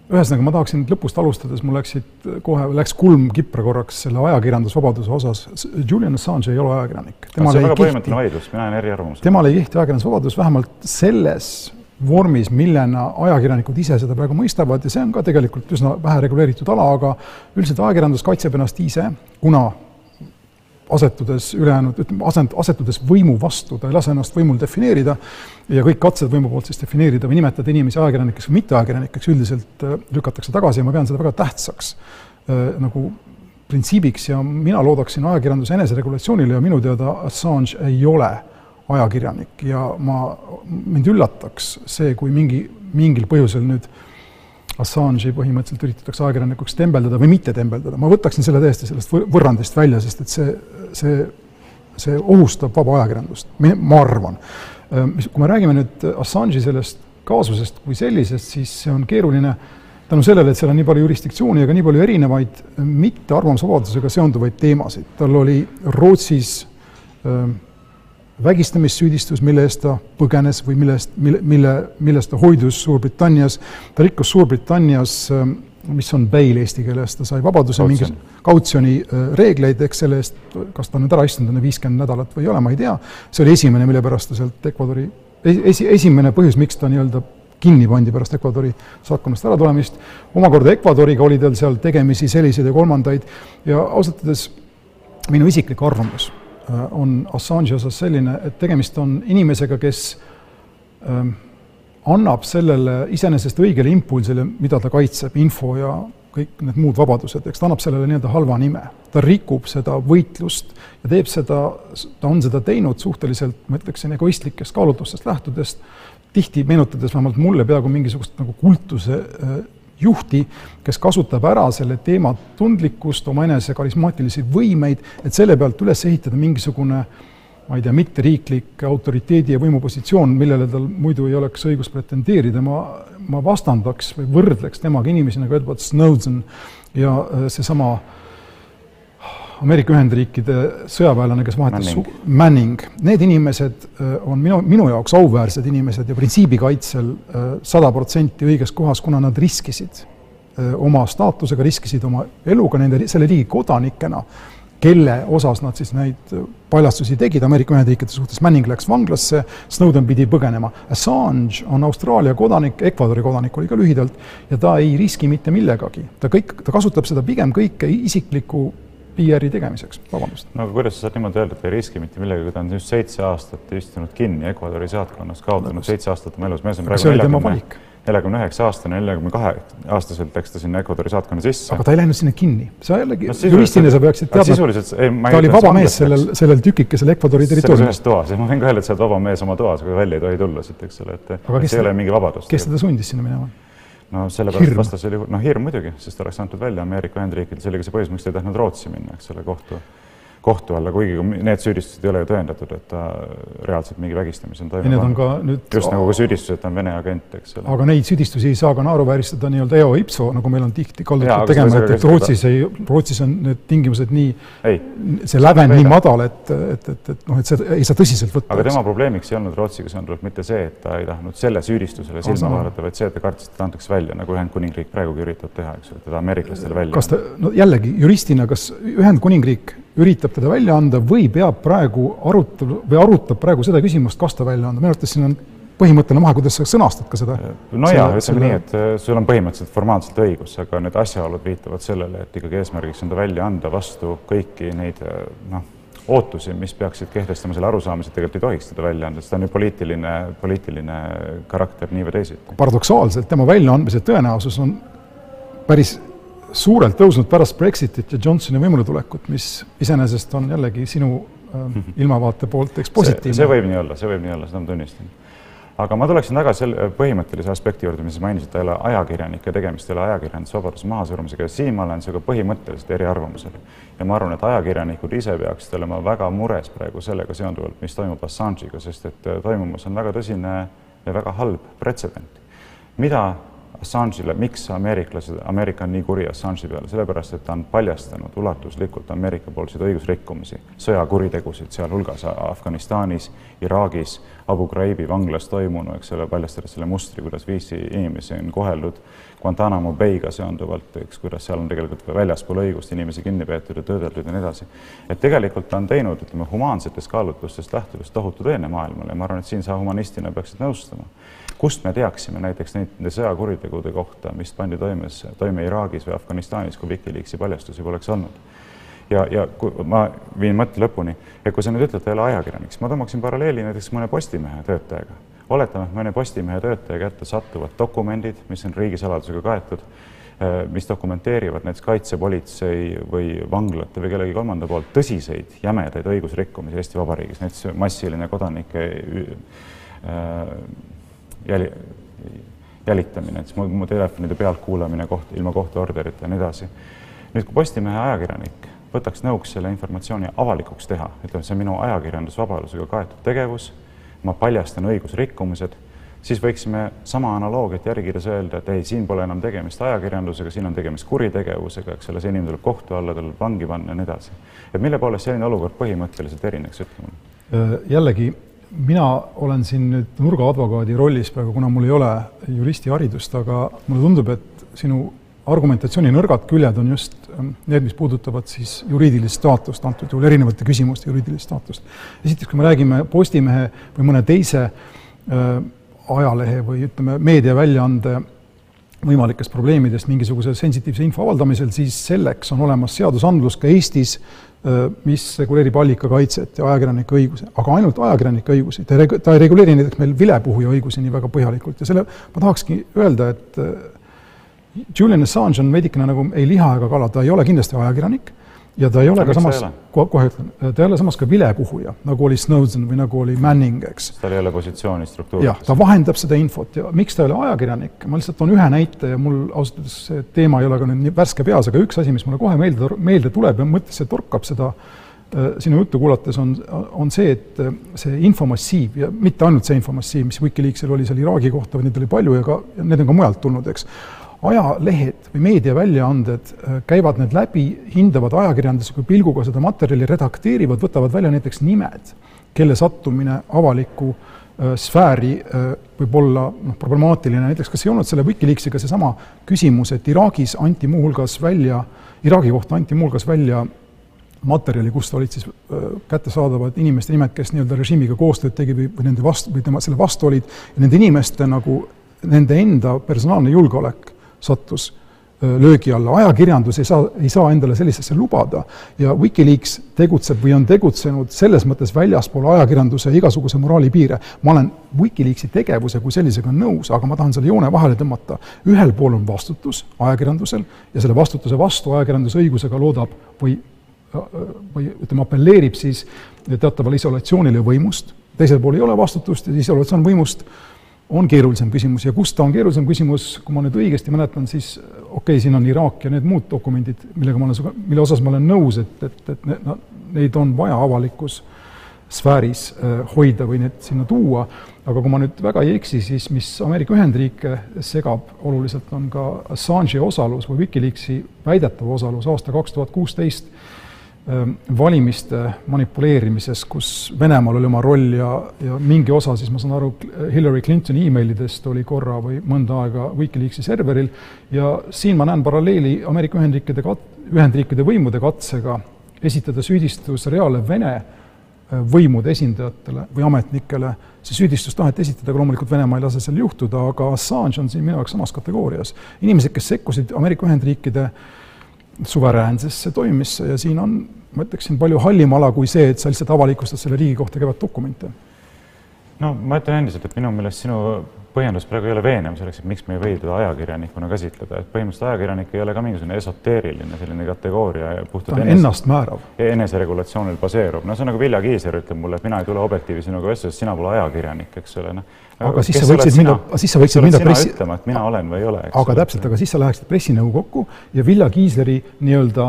ühesõnaga ma tahaksin lõpust alustades, mul läksid kohe, läks kulm kipra korraks selle ajakirjandusvabaduse osas. Julian Assange ei ole ajakirjanik. see on väga põhimõtteline vaidlus, mina olen eriarvamusel. temal ei kehti ajakirjandusvabadus vähemalt selles vormis, millena ajakirjanikud ise seda praegu mõistavad ja see on ka tegelikult üsna vähe reguleeritud ala, aga üldiselt ajakirjandus kaitseb ennast ise, kuna asetudes ülejäänud, ütleme, asend, asetudes võimu vastu, ta ei lase ennast võimul defineerida ja kõik katsed võimu poolt siis defineerida või nimetada inimesi ajakirjanikeks või mitteajakirjanikeks üldiselt äh, lükatakse tagasi ja ma pean seda väga tähtsaks äh, nagu printsiibiks ja mina loodaksin ajakirjanduse eneseregulatsioonile ja minu teada Assange ei ole ajakirjanik ja ma, mind üllataks see, kui mingi, mingil põhjusel nüüd Assange'i põhimõtteliselt üritatakse ajakirjanikuks tembeldada või mitte tembeldada, ma võtaksin selle täiesti sellest võrrandist välja, sest et see, see, see ohustab vaba ajakirjandust, ma arvan. mis, kui me räägime nüüd Assange'i sellest kaasusest kui sellisest, siis see on keeruline tänu sellele, et seal on nii palju jurisdiktsiooni ja ka nii palju erinevaid mitte arvamusvabadusega seonduvaid teemasid. tal oli Rootsis äh, vägistamissüüdistus, mille eest ta põgenes või mille eest, mille, mille, millest ta hoidus Suurbritannias. ta rikkus Suurbritannias ähm, mis on bail eesti keeles, ta sai vabaduse mingi kautsjoni reegleid, eks selle eest, kas ta on nüüd ära istunud enne viiskümmend nädalat või ei ole, ma ei tea, see oli esimene, mille pärast ta sealt Ecuadori, esi, esimene põhjus, miks ta nii-öelda kinni pandi pärast Ecuadori saatkonnast äratulemist, omakorda Ecuadoriga oli tal seal tegemisi selliseid ja kolmandaid. Ja ausalt öeldes minu isiklik arvamus on Assange'i osas selline, et tegemist on inimesega, kes ähm, annab sellele iseenesest õigele impulsile, mida ta kaitseb, info ja kõik need muud vabadused, eks ta annab sellele nii-öelda halva nime. ta rikub seda võitlust ja teeb seda, ta on seda teinud suhteliselt, ma ütleksin, egoistlikest kaalutlustest lähtudest, tihti meenutades vähemalt mulle peaaegu mingisugust nagu kultuse äh, juhti, kes kasutab ära selle teema tundlikkust, omaenese karismaatilisi võimeid, et selle pealt üles ehitada mingisugune äh, ma ei tea, mitteriiklik autoriteedi ja võimupositsioon, millele tal muidu ei oleks õigust pretendeerida, ma, ma vastandaks või võrdleks temaga inimesi nagu Edward Snowden ja äh, seesama Ameerika Ühendriikide sõjaväelane, kes vahetas Manning, Manning., need inimesed äh, on minu, minu jaoks auväärsed inimesed ja printsiibikaitsel äh, sada protsenti õiges kohas, kuna nad riskisid oma staatusega, riskisid oma eluga nende, selle riigi kodanikena kelle osas nad siis neid paljastusi tegid Ameerika Ühendriikide suhtes, Manning läks vanglasse, Snowden pidi põgenema. Assange on Austraalia kodanik, Ecuadori kodanik oli ka lühidalt, ja ta ei riski mitte millegagi. ta kõik, ta kasutab seda pigem kõike isikliku PR-i tegemiseks, vabandust. no aga kuidas sa saad niimoodi öelda, et ei riski mitte millegagi, ta on just seitse aastat istunud kinni Ecuadori saatkonnas, kaotanud seitse aastat oma elus, me oleme praegu neljakümne neljakümne üheksa aastane, neljakümne kahe aastaselt läks ta sinna Ecuadori saatkonna sisse. aga ta ei läinud sinna kinni, sa jällegi no,, juristina sa peaksid teadma, ta oli vaba mees sellel, sellel tükikesel Ecuadori territooriumil. ühes toas ja ma võin ka öelda, et sa oled vaba mees oma toas, aga välja ei tohi tulla siit, eks ole, et aga see ei ole mingi vabadus. kes teda sundis sinna minema? No sellepärast vastasel juhul, noh hirm muidugi, sest oleks antud välja Ameerika Ühendriikidel, see oli ka see põhjus, miks ta ei tahtnud Rootsi minna, eks ole, kohtu kohtu alla, kuigi need süüdistused ei ole ju tõendatud, et ta reaalselt mingi vägistamise on toime pannud. just nagu ka süüdistus, et ta on Vene agent, eks ole. aga neid süüdistusi ei saa ka naeruvääristada nii-öelda eo ipso, nagu meil on tihti kaldutud tegema, et, et Rootsis ei, Rootsis on need tingimused nii, see lävend nii madal, et, et, et, et noh, et seda ei saa tõsiselt võtta. aga tema probleemiks ei olnud Rootsiga seonduvalt mitte see, et ta ei tahtnud selle süüdistusele silma vaadata, vaid see, et ta kartis, et ta antakse välja, nagu Ühendkuningriik praegugi üritab teha, eks ole, teda ameeriklastele välja. kas ta, no jällegi juristina, kas Ühendkuningriik üritab teda välja anda või peab praegu arutelu või arutab praegu seda küsimust, kas ta välja anda, minu arvates siin on põhimõtteline vahe, kuidas sa sõnastad ka seda. nojah, ütleme selle... nii, et äh, sul on põhimõtteliselt formaalselt õigus, aga need asjaolud viitavad sellele, et ikkagi eesmärgiks on ta välja anda vastu kõiki neid äh, noh, ootusi, mis peaksid kehtestama selle arusaamise, et tegelikult ei tohiks teda välja anda, sest ta on ju poliitiline, poliitiline karakter nii või teisiti. paradoksaalselt tema väljaandmise tõenäosus on päris suurelt tõusnud pärast Brexitit ja Johnsoni võimuletulekut, mis iseenesest on jällegi sinu äh, [LAUGHS] ilmavaate poolt eks positiivne. see võib nii olla, see võib nii olla, seda ma tunnistan. aga ma tuleksin tagasi selle põhimõttelise aspekti juurde, mis sa mainisid, ei ole ajakirjanike tegemist, ei ole ajakirjandusvabaduse mahasurumisega ja siin ma olen sinuga põhimõtteliselt eriarvamusel. ja ma arvan, et ajakirjanikud ise peaksid olema väga mures praegu sellega seonduvalt, mis toimub Assange'iga, sest et äh, toimumas on väga tõsine ja väga halb pretsedent. mida Assange'ile, miks ameeriklased, Ameerika on nii kuri Assange'i peale, sellepärast et ta on paljastanud ulatuslikult Ameerika poolseid õigusrikkumisi, sõjakuritegusid, sealhulgas Afganistanis, Iraagis, Abu Ghraibi vanglas toimunu, eks ole, paljastades selle mustri, kuidas viisi inimesi on koheldud Guantanamo Bay'ga seonduvalt, eks, kuidas seal on tegelikult väljaspool õigust inimesi kinni peetud ja töödeldud ja nii edasi. et tegelikult ta on teinud, ütleme, humaansetest kaalutlustest lähtudes tohutu teene maailmale ja ma arvan, et siin sa humanistina peaksid nõustuma kust me teaksime näiteks nende sõjakuritegude kohta, mis pandi toimes, toime Iraagis või Afganistanis, kui Wikileaksi paljastusi poleks olnud? ja, ja kui ma viin mõtte lõpuni, et kui sa nüüd ütled, ta ei ole ajakirjanik, siis ma tõmbaksin paralleeli näiteks mõne Postimehe töötajaga. Oletame, et mõne Postimehe töötaja kätte satuvad dokumendid, mis on riigisaladusega kaetud, eh, mis dokumenteerivad näiteks kaitsepolitsei või vanglate või kellegi kolmanda poolt tõsiseid jämedaid õigusrikkumisi Eesti Vabariigis, näiteks massiline kodanike äh, jäli, jälitamine, siis mu, mu telefonide pealtkuulamine koht, ilma kohtuorderita ja nii edasi. nüüd, kui Postimehe ajakirjanik võtaks nõuks selle informatsiooni avalikuks teha, ütleme, see on minu ajakirjandusvabadusega kaetud tegevus, ma paljastan õigusrikkumised, siis võiksime sama analoogiat järgides öelda, et ei, siin pole enam tegemist ajakirjandusega, siin on tegemist kuritegevusega, eks ole, see inimene tuleb kohtu alla, tuleb vangi panna ja nii edasi. et mille poolest selline olukord põhimõtteliselt erineks, ütle mulle? jällegi mina olen siin nüüd nurgaadvokaadi rollis praegu, kuna mul ei ole juristiharidust, aga mulle tundub, et sinu argumentatsiooni nõrgad küljed on just ähm, need, mis puudutavad siis juriidilist staatust, antud juhul erinevate küsimuste juriidilist staatust. esiteks, kui me räägime Postimehe või mõne teise äh, ajalehe või ütleme, meediaväljaande võimalikest probleemidest mingisuguse sensitiivse info avaldamisel, siis selleks on olemas seadusandlus ka Eestis, mis reguleerib allikakaitset ja ajakirjanike õigusi, aga ainult ajakirjanike õigusi, ta ei ta ei reguleeri näiteks meil vilepuhuja õigusi nii väga põhjalikult. Ja selle ma tahakski öelda, et Julian Assange on veidikene nagu ei liha ega kala, ta ei ole kindlasti ajakirjanik ja ta ei ole Aga ka samas kohe ütlen, ta ei ole samas ka vilepuhuja, nagu oli Snowden või nagu oli Manning, eks. Tal ei ole positsiooni struktuuris. jah, ta vahendab seda infot ja miks ta ei ole ajakirjanik, ma lihtsalt toon ühe näite ja mul ausalt öeldes see teema ei ole ka nüüd nii värske peas, aga üks asi, mis mulle kohe meelde, meelde tuleb ja mõttesse torkab seda äh, sinu juttu kuulates, on, on see, et äh, see infomassiiv ja mitte ainult see infomassiiv, mis Wikileaksil oli seal Iraagi kohta, vaid neid oli palju ja ka, ja need on ka mujalt tulnud, eks, ajalehed või meediaväljaanded äh, käivad need läbi, hindavad ajakirjandusliku pilguga seda materjali, redakteerivad, võtavad välja näiteks nimed, kelle sattumine avalikku äh, sfääri äh, võib olla noh, problemaatiline, näiteks kas ei olnud selle Wikileaksiga seesama küsimus, et Iraagis anti muuhulgas välja, Iraagi kohta anti muuhulgas välja materjali, kust olid siis kättesaadavad inimeste nimed, kes nii-öelda režiimiga koostööd tegi või, või nende vastu, või tema, selle vastu olid, nende inimeste nagu, nende enda personaalne julgeolek sattus öö, löögi alla, ajakirjandus ei saa, ei saa endale sellist asja lubada ja Wikileaks tegutseb või on tegutsenud selles mõttes väljaspool ajakirjanduse igasuguse moraali piire. ma olen Wikileaksi tegevuse kui sellisega nõus, aga ma tahan selle joone vahele tõmmata. ühel pool on vastutus ajakirjandusel ja selle vastutuse vastu ajakirjandus õigusega loodab või või ütleme, apelleerib siis teatavale isolatsioonile võimust, teisel pool ei ole vastutust ja isolatsioon võimust on keerulisem küsimus ja kust ta on keerulisem küsimus, kui ma nüüd õigesti mäletan, siis okei okay,, siin on Iraak ja need muud dokumendid, millega ma olen mille osas ma olen nõus, et, et, et ne, no, neid on vaja avalikus sfääris äh, hoida või need sinna tuua, aga kui ma nüüd väga ei eksi, siis mis Ameerika Ühendriike segab oluliselt, on ka Assange'i osalus või Wikileaksi väidetav osalus aasta kaks tuhat kuusteist valimiste manipuleerimises, kus Venemaal oli oma roll ja, ja mingi osa siis ma saan aru, Hillary Clintoni emailidest oli korra või mõnda aega Wikileaksi serveril ja siin ma näen paralleeli Ameerika Ühendriikide kat-, Ühendriikide võimude katsega esitada süüdistus reaalne Vene äh, võimude esindajatele või ametnikele, see süüdistus taheti esitada, aga loomulikult Venemaa ei lase sel juhtuda, aga Assange on siin minu jaoks samas kategoorias. inimesed, kes sekkusid Ameerika Ühendriikide suveräänsesse toimimisse ja siin on, ma ütleksin, palju hallim ala kui see, et sa lihtsalt avalikustad selle riigi kohta käivat dokumente. no ma ütlen endiselt, et minu meelest sinu põhjendus praegu ei ole veenev selleks, et miks me ei või teda ajakirjanikuna käsitleda, et põhimõtteliselt ajakirjanik ei ole ka mingisugune esoteeriline selline kategooria ja ta on enes- ennastmäärav. eneseregulatsioonil baseerub, no see on nagu Vilja Kiisler ütleb mulle, et mina ei tule objektiivi sinuga vestlusesse, sina pole ajakirjanik, eks ole, noh. Aga siis sa võiksid minna- siis sa võiksid minna pressi- ütlema, et mina olen või ei ole, eks aga täpselt, aga siis sa läheksid pressinõukokku ja Vilja Kiisleri nii-öelda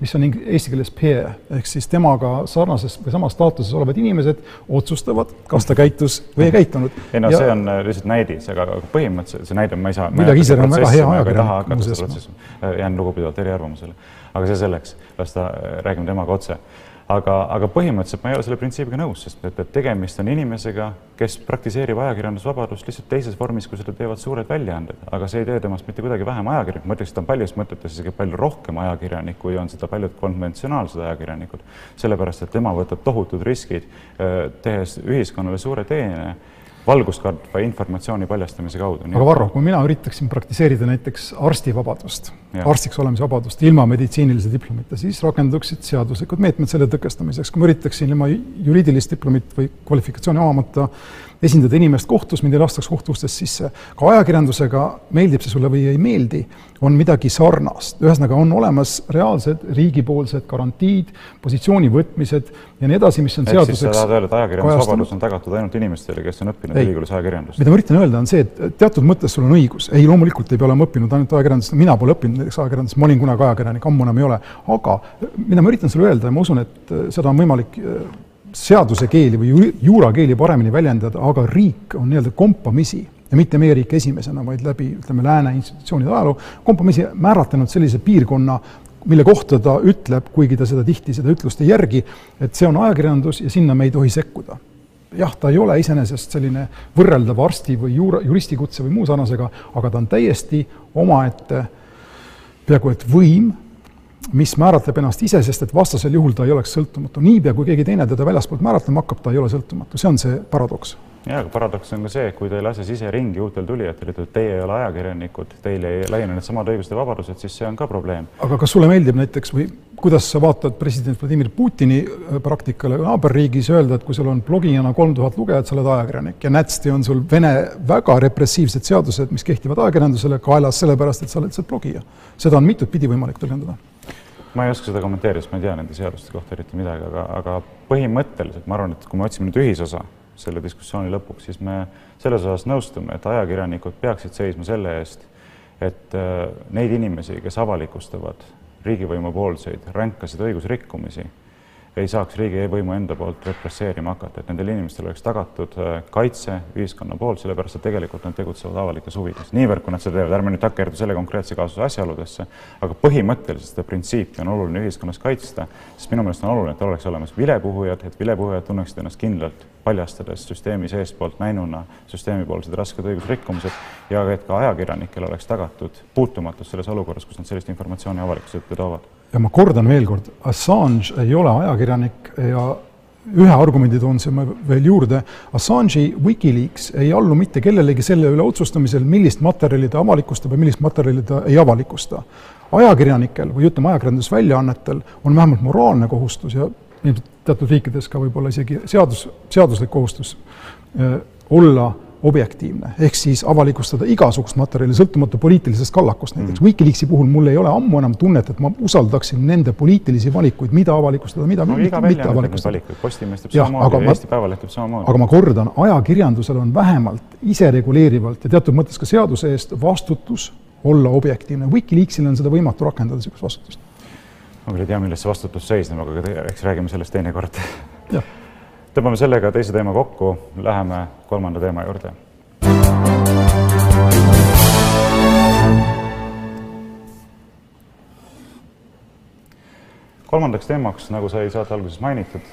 mis on eesti keeles peer, ehk siis temaga sarnases või samas staatuses olevad inimesed otsustavad, kas ta käitus või ei käitunud. ei no Ja- see on äh, lihtsalt näidis, aga põhimõtteliselt see näide, ma ei saa. Vilja Kiisler on väga hea ajakirjanik, muuseas. muuseas. jään lugupidavalt eriarvamusele, aga see selleks, las ta, räägime temaga otse. Aga, aga põhimõtteliselt ma ei ole selle printsiibiga nõus, sest et, et tegemist on inimesega, kes praktiseerib ajakirjandusvabadust lihtsalt teises vormis, kui seda teevad suured väljaanded, aga see ei tee temast mitte kuidagi vähem ajakirjanik, ma ütleks, et ta on paljudes mõtetes isegi palju rohkem ajakirjanik, kui on seda paljud konventsionaalsed ajakirjanikud. sellepärast, et tema võtab tohutud riskid, tehes ühiskonnale suure teene valguskandva informatsiooni paljastamise kaudu. aga Varro, kui mina üritaksin praktiseerida näiteks arstivabadust, arstiks olemise vabadust ilma meditsiinilise diplomita, siis rakenduksid seaduslikud meetmed selle tõkestamiseks. kui ma üritaksin ilma juriidilist diplomit või kvalifikatsiooni omamata esindada inimest kohtus, mind ei lastaks kohtuustest sisse. ka ajakirjandusega, meeldib see sulle või ei meeldi, on midagi sarnast. ühesõnaga, on olemas reaalsed riigipoolsed garantiid, positsiooni võtmised ja nii edasi, mis on ehk siis sa seaduseks tahad öelda, et ajakirjandusvabadus on tagatud ainult inimestele, kes on õppinud ülikoolis ajakirjandust? mida ma üritan öelda, on see, et teatud mõttes sul on õigus, ei loomulikult ei pea olema õppinud ainult ajakirjandust, mina pole õppinud näiteks ajakirjandust, ma olin kunagi ajakirjanik, ammu enam ei ole, aga mida ma üritan sulle öelda ja ma usun, et äh, seda on võimalik äh, seaduse keeli või ju- juurakeeli paremini väljendada, aga riik on nii-öelda kompamisi ja mitte meie riik esimesena, vaid läbi, ütleme, lääne institutsioonide ajaloo, kompamisi määratlenud sellise piirkonna, mille kohta ta ütleb, kuigi ta seda tihti, seda ütlust ei järgi, et see on ajakirjandus ja sinna me ei tohi sekkuda. Jah, ta ei ole iseenesest selline võrreldav arsti või juura, juristikutse või muu sarnasega, aga ta on täiesti omaette peaaegu et võim, mis määratleb ennast ise, sest et vastasel juhul ta ei oleks sõltumatu. niipea, kui keegi teine teda väljaspoolt määratlema hakkab, ta ei ole sõltumatu, see on see paradoks ja, aga paradoks on ka see, et kui te ei lase siseringi uutel tulijatel, et teie ei ole ajakirjanikud, teile ei laiene needsamad õigused ja vabadused, siis see on ka probleem. aga kas sulle meeldib näiteks või kuidas sa vaatad president Vladimir Putini äh, praktikale naaberriigis öelda, et kui sul on blogijana kolm tuhat lugejat, sa oled ajakirjanik ja nätsti on sul Vene väga repressiivsed seadused, mis kehtivad ajakirjandusele kaelas sellepärast, et sa oled lihtsalt blogija. seda on mitut pidi võimalik tõlgendada ma ei oska seda kommenteerida, sest ma ei tea nende seaduste kohta eriti midagi, aga, aga põhimõtteliselt ma arvan, et kui me otsime nüüd ühisosa, selle diskussiooni lõpuks, siis me selles osas nõustume, et ajakirjanikud peaksid seisma selle eest, et äh, neid inimesi, kes avalikustavad riigivõimu poolseid ränkasid õigusrikkumisi ei saaks riigivõimu enda poolt represseerima hakata, et nendel inimestel oleks tagatud äh, kaitse ühiskonna poolt, sellepärast et tegelikult nad tegutsevad avalikes huvides. niivõrd, kui nad seda teevad, ärme nüüd takerdu selle konkreetse kaasuse asjaoludesse, aga põhimõtteliselt seda printsiipi on oluline ühiskonnas kaitsta, sest minu meelest on oluline, et oleks olemas vilepuhujad, et vilepuhujad tunneksid ennast kindlalt, paljastades süsteemi seestpoolt näinuna süsteemipoolsed rasked õigusrikkumised ja et ka ajakirjanikel oleks tagatud puutumatus selles olukorras, kus nad sellist informatsiooni avalikkuse ette toovad ja ma kordan veel kord, Assange ei ole ajakirjanik ja ühe argumendi toon siin veel juurde, Assange'i Wikileaks ei allu mitte kellelegi selle üle otsustamisel, millist materjali ta avalikustab ja millist materjali ta ei avalikusta. ajakirjanikel või ütleme, ajakirjandusväljaannetel on vähemalt moraalne kohustus ja ilmselt teatud riikides ka võib-olla isegi seadus, seaduslik kohustus äh, olla objektiivne, ehk siis avalikustada igasugust materjali, sõltumata poliitilisest kallakust näiteks mm.. Wikileaksi puhul mul ei ole ammu enam tunnet, et ma usaldaksin nende poliitilisi valikuid, mida avalikustada, mida no, mitte, mitte avalikustada. Postimees teeb samamoodi ja Eesti Päevaleht teeb samamoodi. aga ma kordan, ajakirjandusel on vähemalt isereguleerivalt ja teatud mõttes ka seaduse eest vastutus olla objektiivne. Wikileaksil on seda võimatu rakendada, niisugust vastutust. ma küll ei tea, milles see vastutus seisneb, aga eks räägime sellest teinekord. jah tõmbame sellega teise teema kokku, läheme kolmanda teema juurde. kolmandaks teemaks, nagu sai saate alguses mainitud,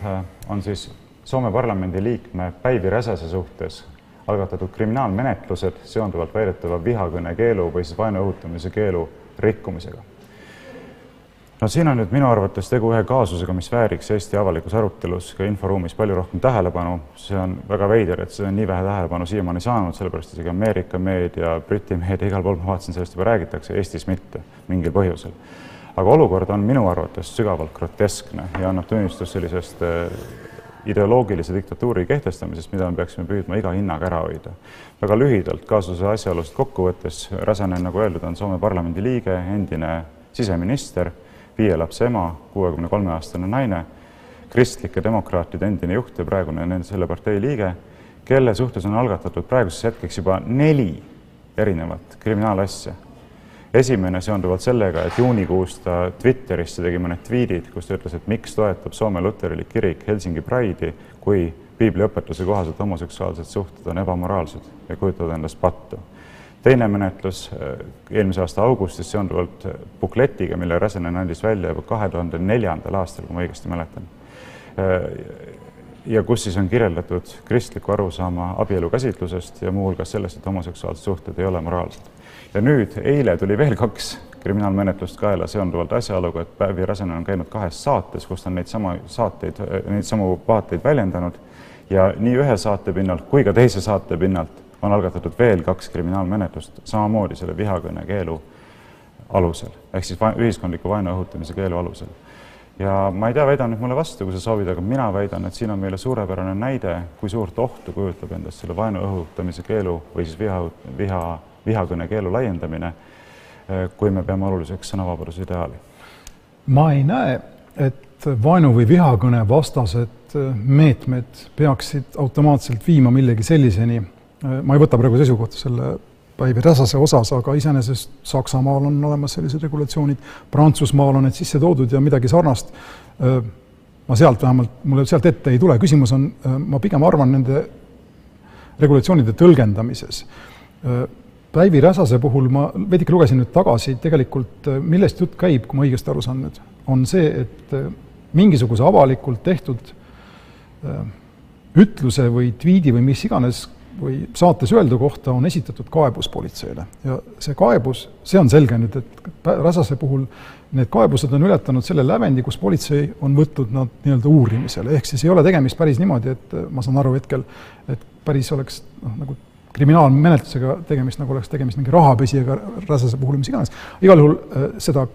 on siis Soome parlamendi liikme Päivi Räsase suhtes algatatud kriminaalmenetlused seonduvalt väidetava vihakõne keelu või siis vaenu õhutamise keelu rikkumisega no siin on nüüd minu arvates tegu ühe kaasusega, mis vääriks Eesti avalikus arutelus ka inforuumis palju rohkem tähelepanu. see on väga veider, et see on nii vähe tähelepanu siiamaani saanud, sellepärast isegi Ameerika meedia, Briti meedia, igal pool ma vaatasin, sellest juba räägitakse, Eestis mitte mingil põhjusel. aga olukord on minu arvates sügavalt groteskne ja annab tunnistust sellisest äh, ideoloogilise diktatuuri kehtestamisest, mida me peaksime püüdma iga hinnaga ära hoida. väga lühidalt kaasuse asjaolust kokku võttes, Räsanen, nagu öeldud, on Soome parlamendi liige, endine siseminister viie lapse ema, kuuekümne kolme aastane naine, kristlike demokraatide endine juht ja praegune nende selle partei liige, kelle suhtes on algatatud praeguseks hetkeks juba neli erinevat kriminaalasja. esimene seonduvalt sellega, et juunikuus ta Twitterisse tegi mõned tweetid, kus ta ütles, et miks toetab Soome luterlik kirik Helsingi Pride'i, kui piibliõpetuse kohaselt homoseksuaalsed suhted on ebamoraalsed ja kujutavad endast pattu teine menetlus äh, eelmise aasta augustis seonduvalt äh, bukletiga, mille Räsänen andis välja juba kahe tuhande neljandal aastal, kui ma õigesti mäletan. Äh, ja kus siis on kirjeldatud kristlikku arusaama abielu käsitlusest ja muuhulgas sellest, et homoseksuaalsed suhted ei ole moraalsed. ja nüüd eile tuli veel kaks kriminaalmenetlust kaela seonduvalt asjaoluga, et Päevi Räsänen on käinud kahes saates, kus ta on neid sama saateid, neid samu vaateid väljendanud ja nii ühe saate pinnalt kui ka teise saate pinnalt on algatatud veel kaks kriminaalmenetlust samamoodi selle vihakõne keelu alusel ehk siis ühiskondliku vaenu õhutamise keelu alusel. ja ma ei tea, väida nüüd mulle vastu, kui sa soovid, aga mina väidan, et siin on meile suurepärane näide, kui suurt ohtu kujutab endast selle vaenu õhutamise keelu või siis viha, viha, vihakõne keelu laiendamine, kui me peame oluliseks sõnavabaduse ideaali. ma ei näe, et vaenu või vihakõne vastased meetmed peaksid automaatselt viima millegi selliseni ma ei võta praegu seisukohta selle Päivi Räsase osas, aga iseenesest Saksamaal on olemas sellised regulatsioonid, Prantsusmaal on need sisse toodud ja midagi sarnast ma sealt vähemalt, mulle sealt ette ei tule, küsimus on, ma pigem arvan nende regulatsioonide tõlgendamises. Päivi Räsase puhul ma veidike lugesin nüüd tagasi, tegelikult millest jutt käib, kui ma õigesti aru saan nüüd, on see, et mingisuguse avalikult tehtud ütluse või tweet'i või mis iganes või saates öeldu kohta on esitatud kaebus politseile ja see kaebus, see on selge nüüd, et Räsase puhul need kaebused on ületanud selle lävendi, kus politsei on võtnud nad nii-öelda uurimisele, ehk siis ei ole tegemist päris niimoodi, et ma saan aru hetkel, et päris oleks noh, nagu kriminaalmenetlusega tegemist, nagu oleks tegemist mingi rahapesijaga Räsase puhul, mis iganes. igal juhul äh, seda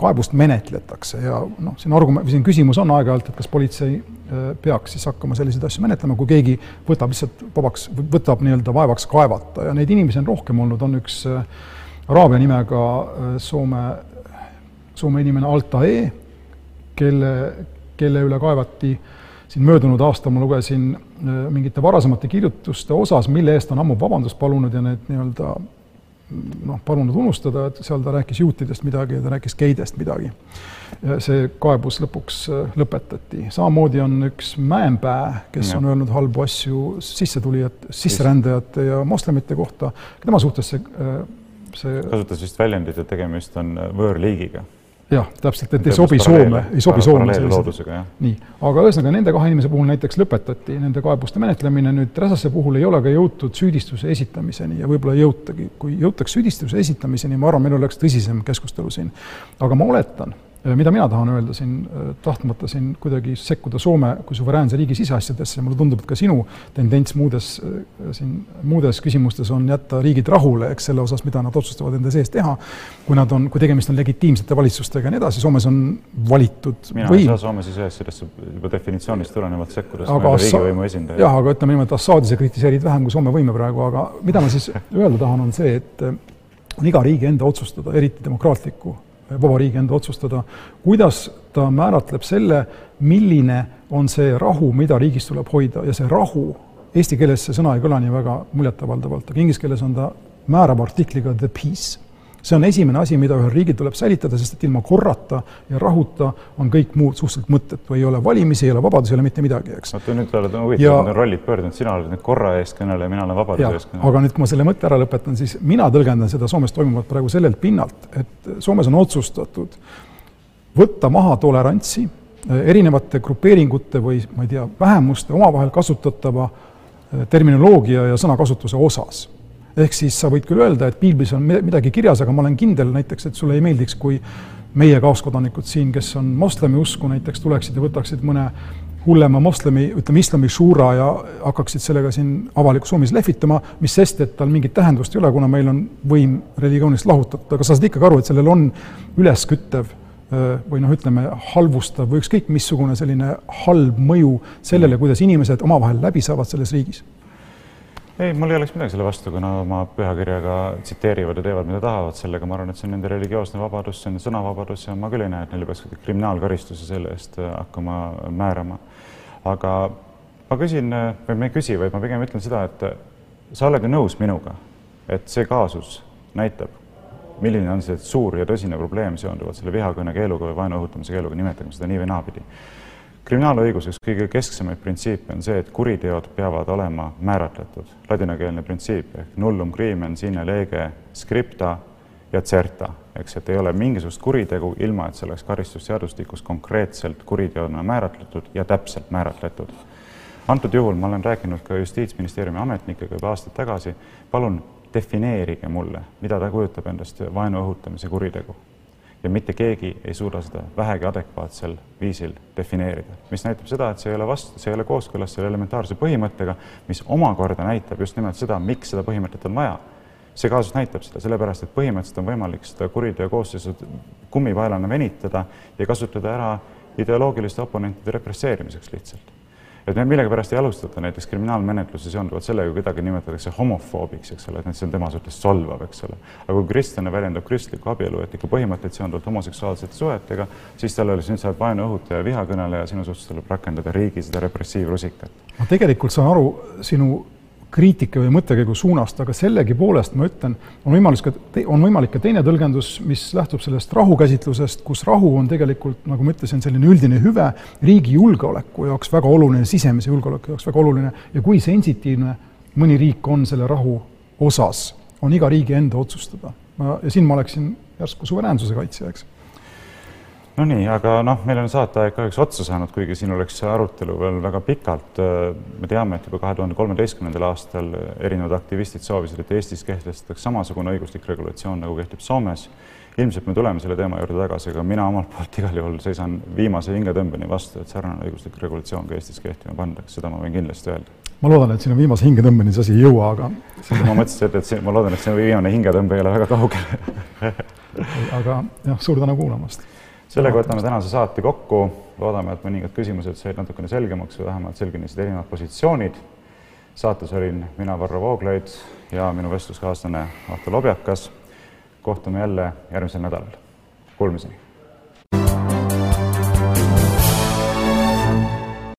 kaebust menetletakse ja noh, siin argument, siin küsimus on aeg-ajalt, et kas politsei äh, peaks siis hakkama selliseid asju menetlema, kui keegi võtab lihtsalt vabaks, võtab nii-öelda vaevaks kaevata. Ja neid inimesi on rohkem olnud, on üks äh, araabia nimega Soome, Soome inimene Altae, kelle, kelle üle kaevati siin möödunud aastal ma lugesin mingite varasemate kirjutuste osas, mille eest on ammu vabandust palunud ja need nii-öelda noh, palunud unustada, et seal ta rääkis juutidest midagi ja ta rääkis geidest midagi. see kaebus lõpuks äh, lõpetati. samamoodi on üks Mäenpää, kes ja. on öelnud halbu asju sissetulijad, sisserändajate ja moslemite kohta, tema suhtes see, äh, see kasutas vist väljendit, et tegemist on äh, võõrliigiga jah, täpselt, et ei sobi Soome, ei sobi Soome sellised. nii, aga ühesõnaga nende kahe inimese puhul näiteks lõpetati nende kaebuste menetlemine, nüüd Räsase puhul ei ole ka jõutud süüdistuse esitamiseni ja võib-olla ei jõutagi. kui jõutaks süüdistuse esitamiseni, ma arvan, meil oleks tõsisem keskustelu siin. aga ma oletan mida mina tahan öelda siin, äh, tahtmata siin kuidagi sekkuda Soome kui suveräänse riigi siseasjadesse, mulle tundub, et ka sinu tendents muudes äh, siin, muudes küsimustes on jätta riigid rahule, eks, selle osas, mida nad otsustavad enda sees teha, kui nad on, kui tegemist on legitiimsete valitsustega ja nii edasi, Soomes on valitud mina võim. ei saa Soome siseasjadesse juba definitsioonist tulenevalt sekkuda, sest ma ei ole riigivõimu esindaja. jah, aga ütleme niimoodi, et Assaadi sa kritiseerid vähem kui Soome võime praegu, aga mida ma siis [LAUGHS] öelda tahan, on see, et on iga riigi enda otsustada, eriti demokraatliku vabariigi enda otsustada, kuidas ta määratleb selle, milline on see rahu, mida riigis tuleb hoida. Ja see rahu, eesti keeles see sõna ei kõla nii väga muljetavaldavalt, aga inglise keeles on ta määrava artikliga the peace see on esimene asi, mida ühel riigil tuleb säilitada, sest et ilma korrata ja rahuta on kõik muud suhteliselt mõttetu, ei ole valimisi, ei ole vabadusi, ei ole mitte midagi, eks. oota, nüüd oled huvitav, need rollid pöördunud, sina oled nüüd korra eestkõneleja, mina olen vabaduse eestkõneleja. aga nüüd, kui ma selle mõtte ära lõpetan, siis mina tõlgendan seda Soomes toimuvat praegu sellelt pinnalt, et Soomes on otsustatud võtta maha tolerantsi eh, erinevate grupeeringute või ma ei tea, vähemuste omavahel kasutatava eh, terminoloogia ja sõnakasutuse osas ehk siis sa võid küll öelda, et piiblis on midagi kirjas, aga ma olen kindel näiteks, et sulle ei meeldiks, kui meie kaaskodanikud siin, kes on moslemi usku näiteks, tuleksid ja võtaksid mõne hullema moslemi, ütleme islami šuura ja hakkaksid sellega siin avalikus ruumis lehvitama, mis sest, et tal mingit tähendust ei ole, kuna meil on võim religioonist lahutatud, aga sa saad ikkagi aru, et sellel on ülesküttev või noh, ütleme halvustav või ükskõik missugune selline halb mõju sellele, kuidas inimesed omavahel läbi saavad selles riigis ei, mul ei oleks midagi selle vastu, kui nad oma pühakirjaga tsiteerivad ja teevad, mida tahavad sellega, ma arvan, et see on nende religioosne vabadus, see on sõnavabadus ja ma küll ei näe, et neile peaks kriminaalkaristusi selle eest äh, hakkama määrama. aga ma küsin, äh, või ma ei küsi, vaid ma pigem ütlen seda, et äh, sa oled ju nõus minuga, et see kaasus näitab, milline on see suur ja tõsine probleem seonduvalt selle vihakõne keeluga või vaenu õhutamise keeluga, nimetagem seda nii või naapidi kriminaalõiguses kõige kesksemaid printsiipe on see, et kuriteod peavad olema määratletud. ladinakeelne printsiip ehk nullum crimen sine lege scripta ja certa, eks, et ei ole mingisugust kuritegu, ilma et see oleks karistusseadustikus konkreetselt kuriteona määratletud ja täpselt määratletud. antud juhul ma olen rääkinud ka Justiitsministeeriumi ametnikega juba aastaid tagasi, palun defineerige mulle, mida ta kujutab endast vaenu õhutamise kuritegu ja mitte keegi ei suuda seda vähegi adekvaatsel viisil defineerida, mis näitab seda, et see ei ole vastu, see ei ole kooskõlas selle elementaarse põhimõttega, mis omakorda näitab just nimelt seda, miks seda põhimõtet on vaja. see kaasus näitab seda, sellepärast et põhimõtteliselt on võimalik seda kuriteo koosseisu kummipaelana venitada ja kasutada ära ideoloogiliste oponentide represseerimiseks lihtsalt et millegipärast ei alustata näiteks kriminaalmenetlusi seonduvalt sellega, kedagi nimetatakse homofoobiks, eks ole, et see on tema suhtes solvav, eks ole. aga kui kristlane väljendab kristliku abielueetika põhimõtteid seonduvalt homoseksuaalsete suhetega, siis talle öeldakse, nüüd sa oled vaenu õhutaja, vihakõneleja, sinu suhtes tuleb rakendada riigi seda repressiivrusikat. ma tegelikult saan aru sinu kriitika või mõttekäigu suunast, aga sellegipoolest ma ütlen, on võimalus ka, on võimalik ka teine tõlgendus, mis lähtub sellest rahukäsitlusest, kus rahu on tegelikult, nagu ma ütlesin, selline üldine hüve riigi julgeoleku jaoks väga oluline, sisemise julgeoleku jaoks väga oluline ja kui sensitiivne mõni riik on selle rahu osas, on iga riigi enda otsustada. ma, ja siin ma oleksin järsku suveräänsuse kaitsja, eks no nii, aga noh, meil on saateaeg kahjuks otsa saanud, kuigi siin oleks arutelu veel väga pikalt. me teame, et juba kahe tuhande kolmeteistkümnendal aastal erinevad aktivistid soovisid, et Eestis kehtestataks samasugune õiguslik regulatsioon, nagu kehtib Soomes. ilmselt me tuleme selle teema juurde tagasi, aga mina omalt poolt igal juhul seisan viimase hingetõmbeni vastu, et sarnane õiguslik regulatsioon ka Eestis kehtima pandaks, seda ma võin kindlasti öelda. ma loodan, et sinu viimase hingetõmbeni see asi ei jõua, aga. ma mõtlesin, et, et ma loodan, et see viimane hingetõmbe ei ole väga kaugel aga jah, suur tänu kuulamast sellega võtame tänase saate kokku, loodame, et mõningad küsimused said natukene selgemaks või vähemalt selginesid erinevad positsioonid. saates olin mina, Varro Vooglaid ja minu vestluskaaslane Ahto Lobjakas. kohtume jälle järgmisel nädalal. Kuulmiseni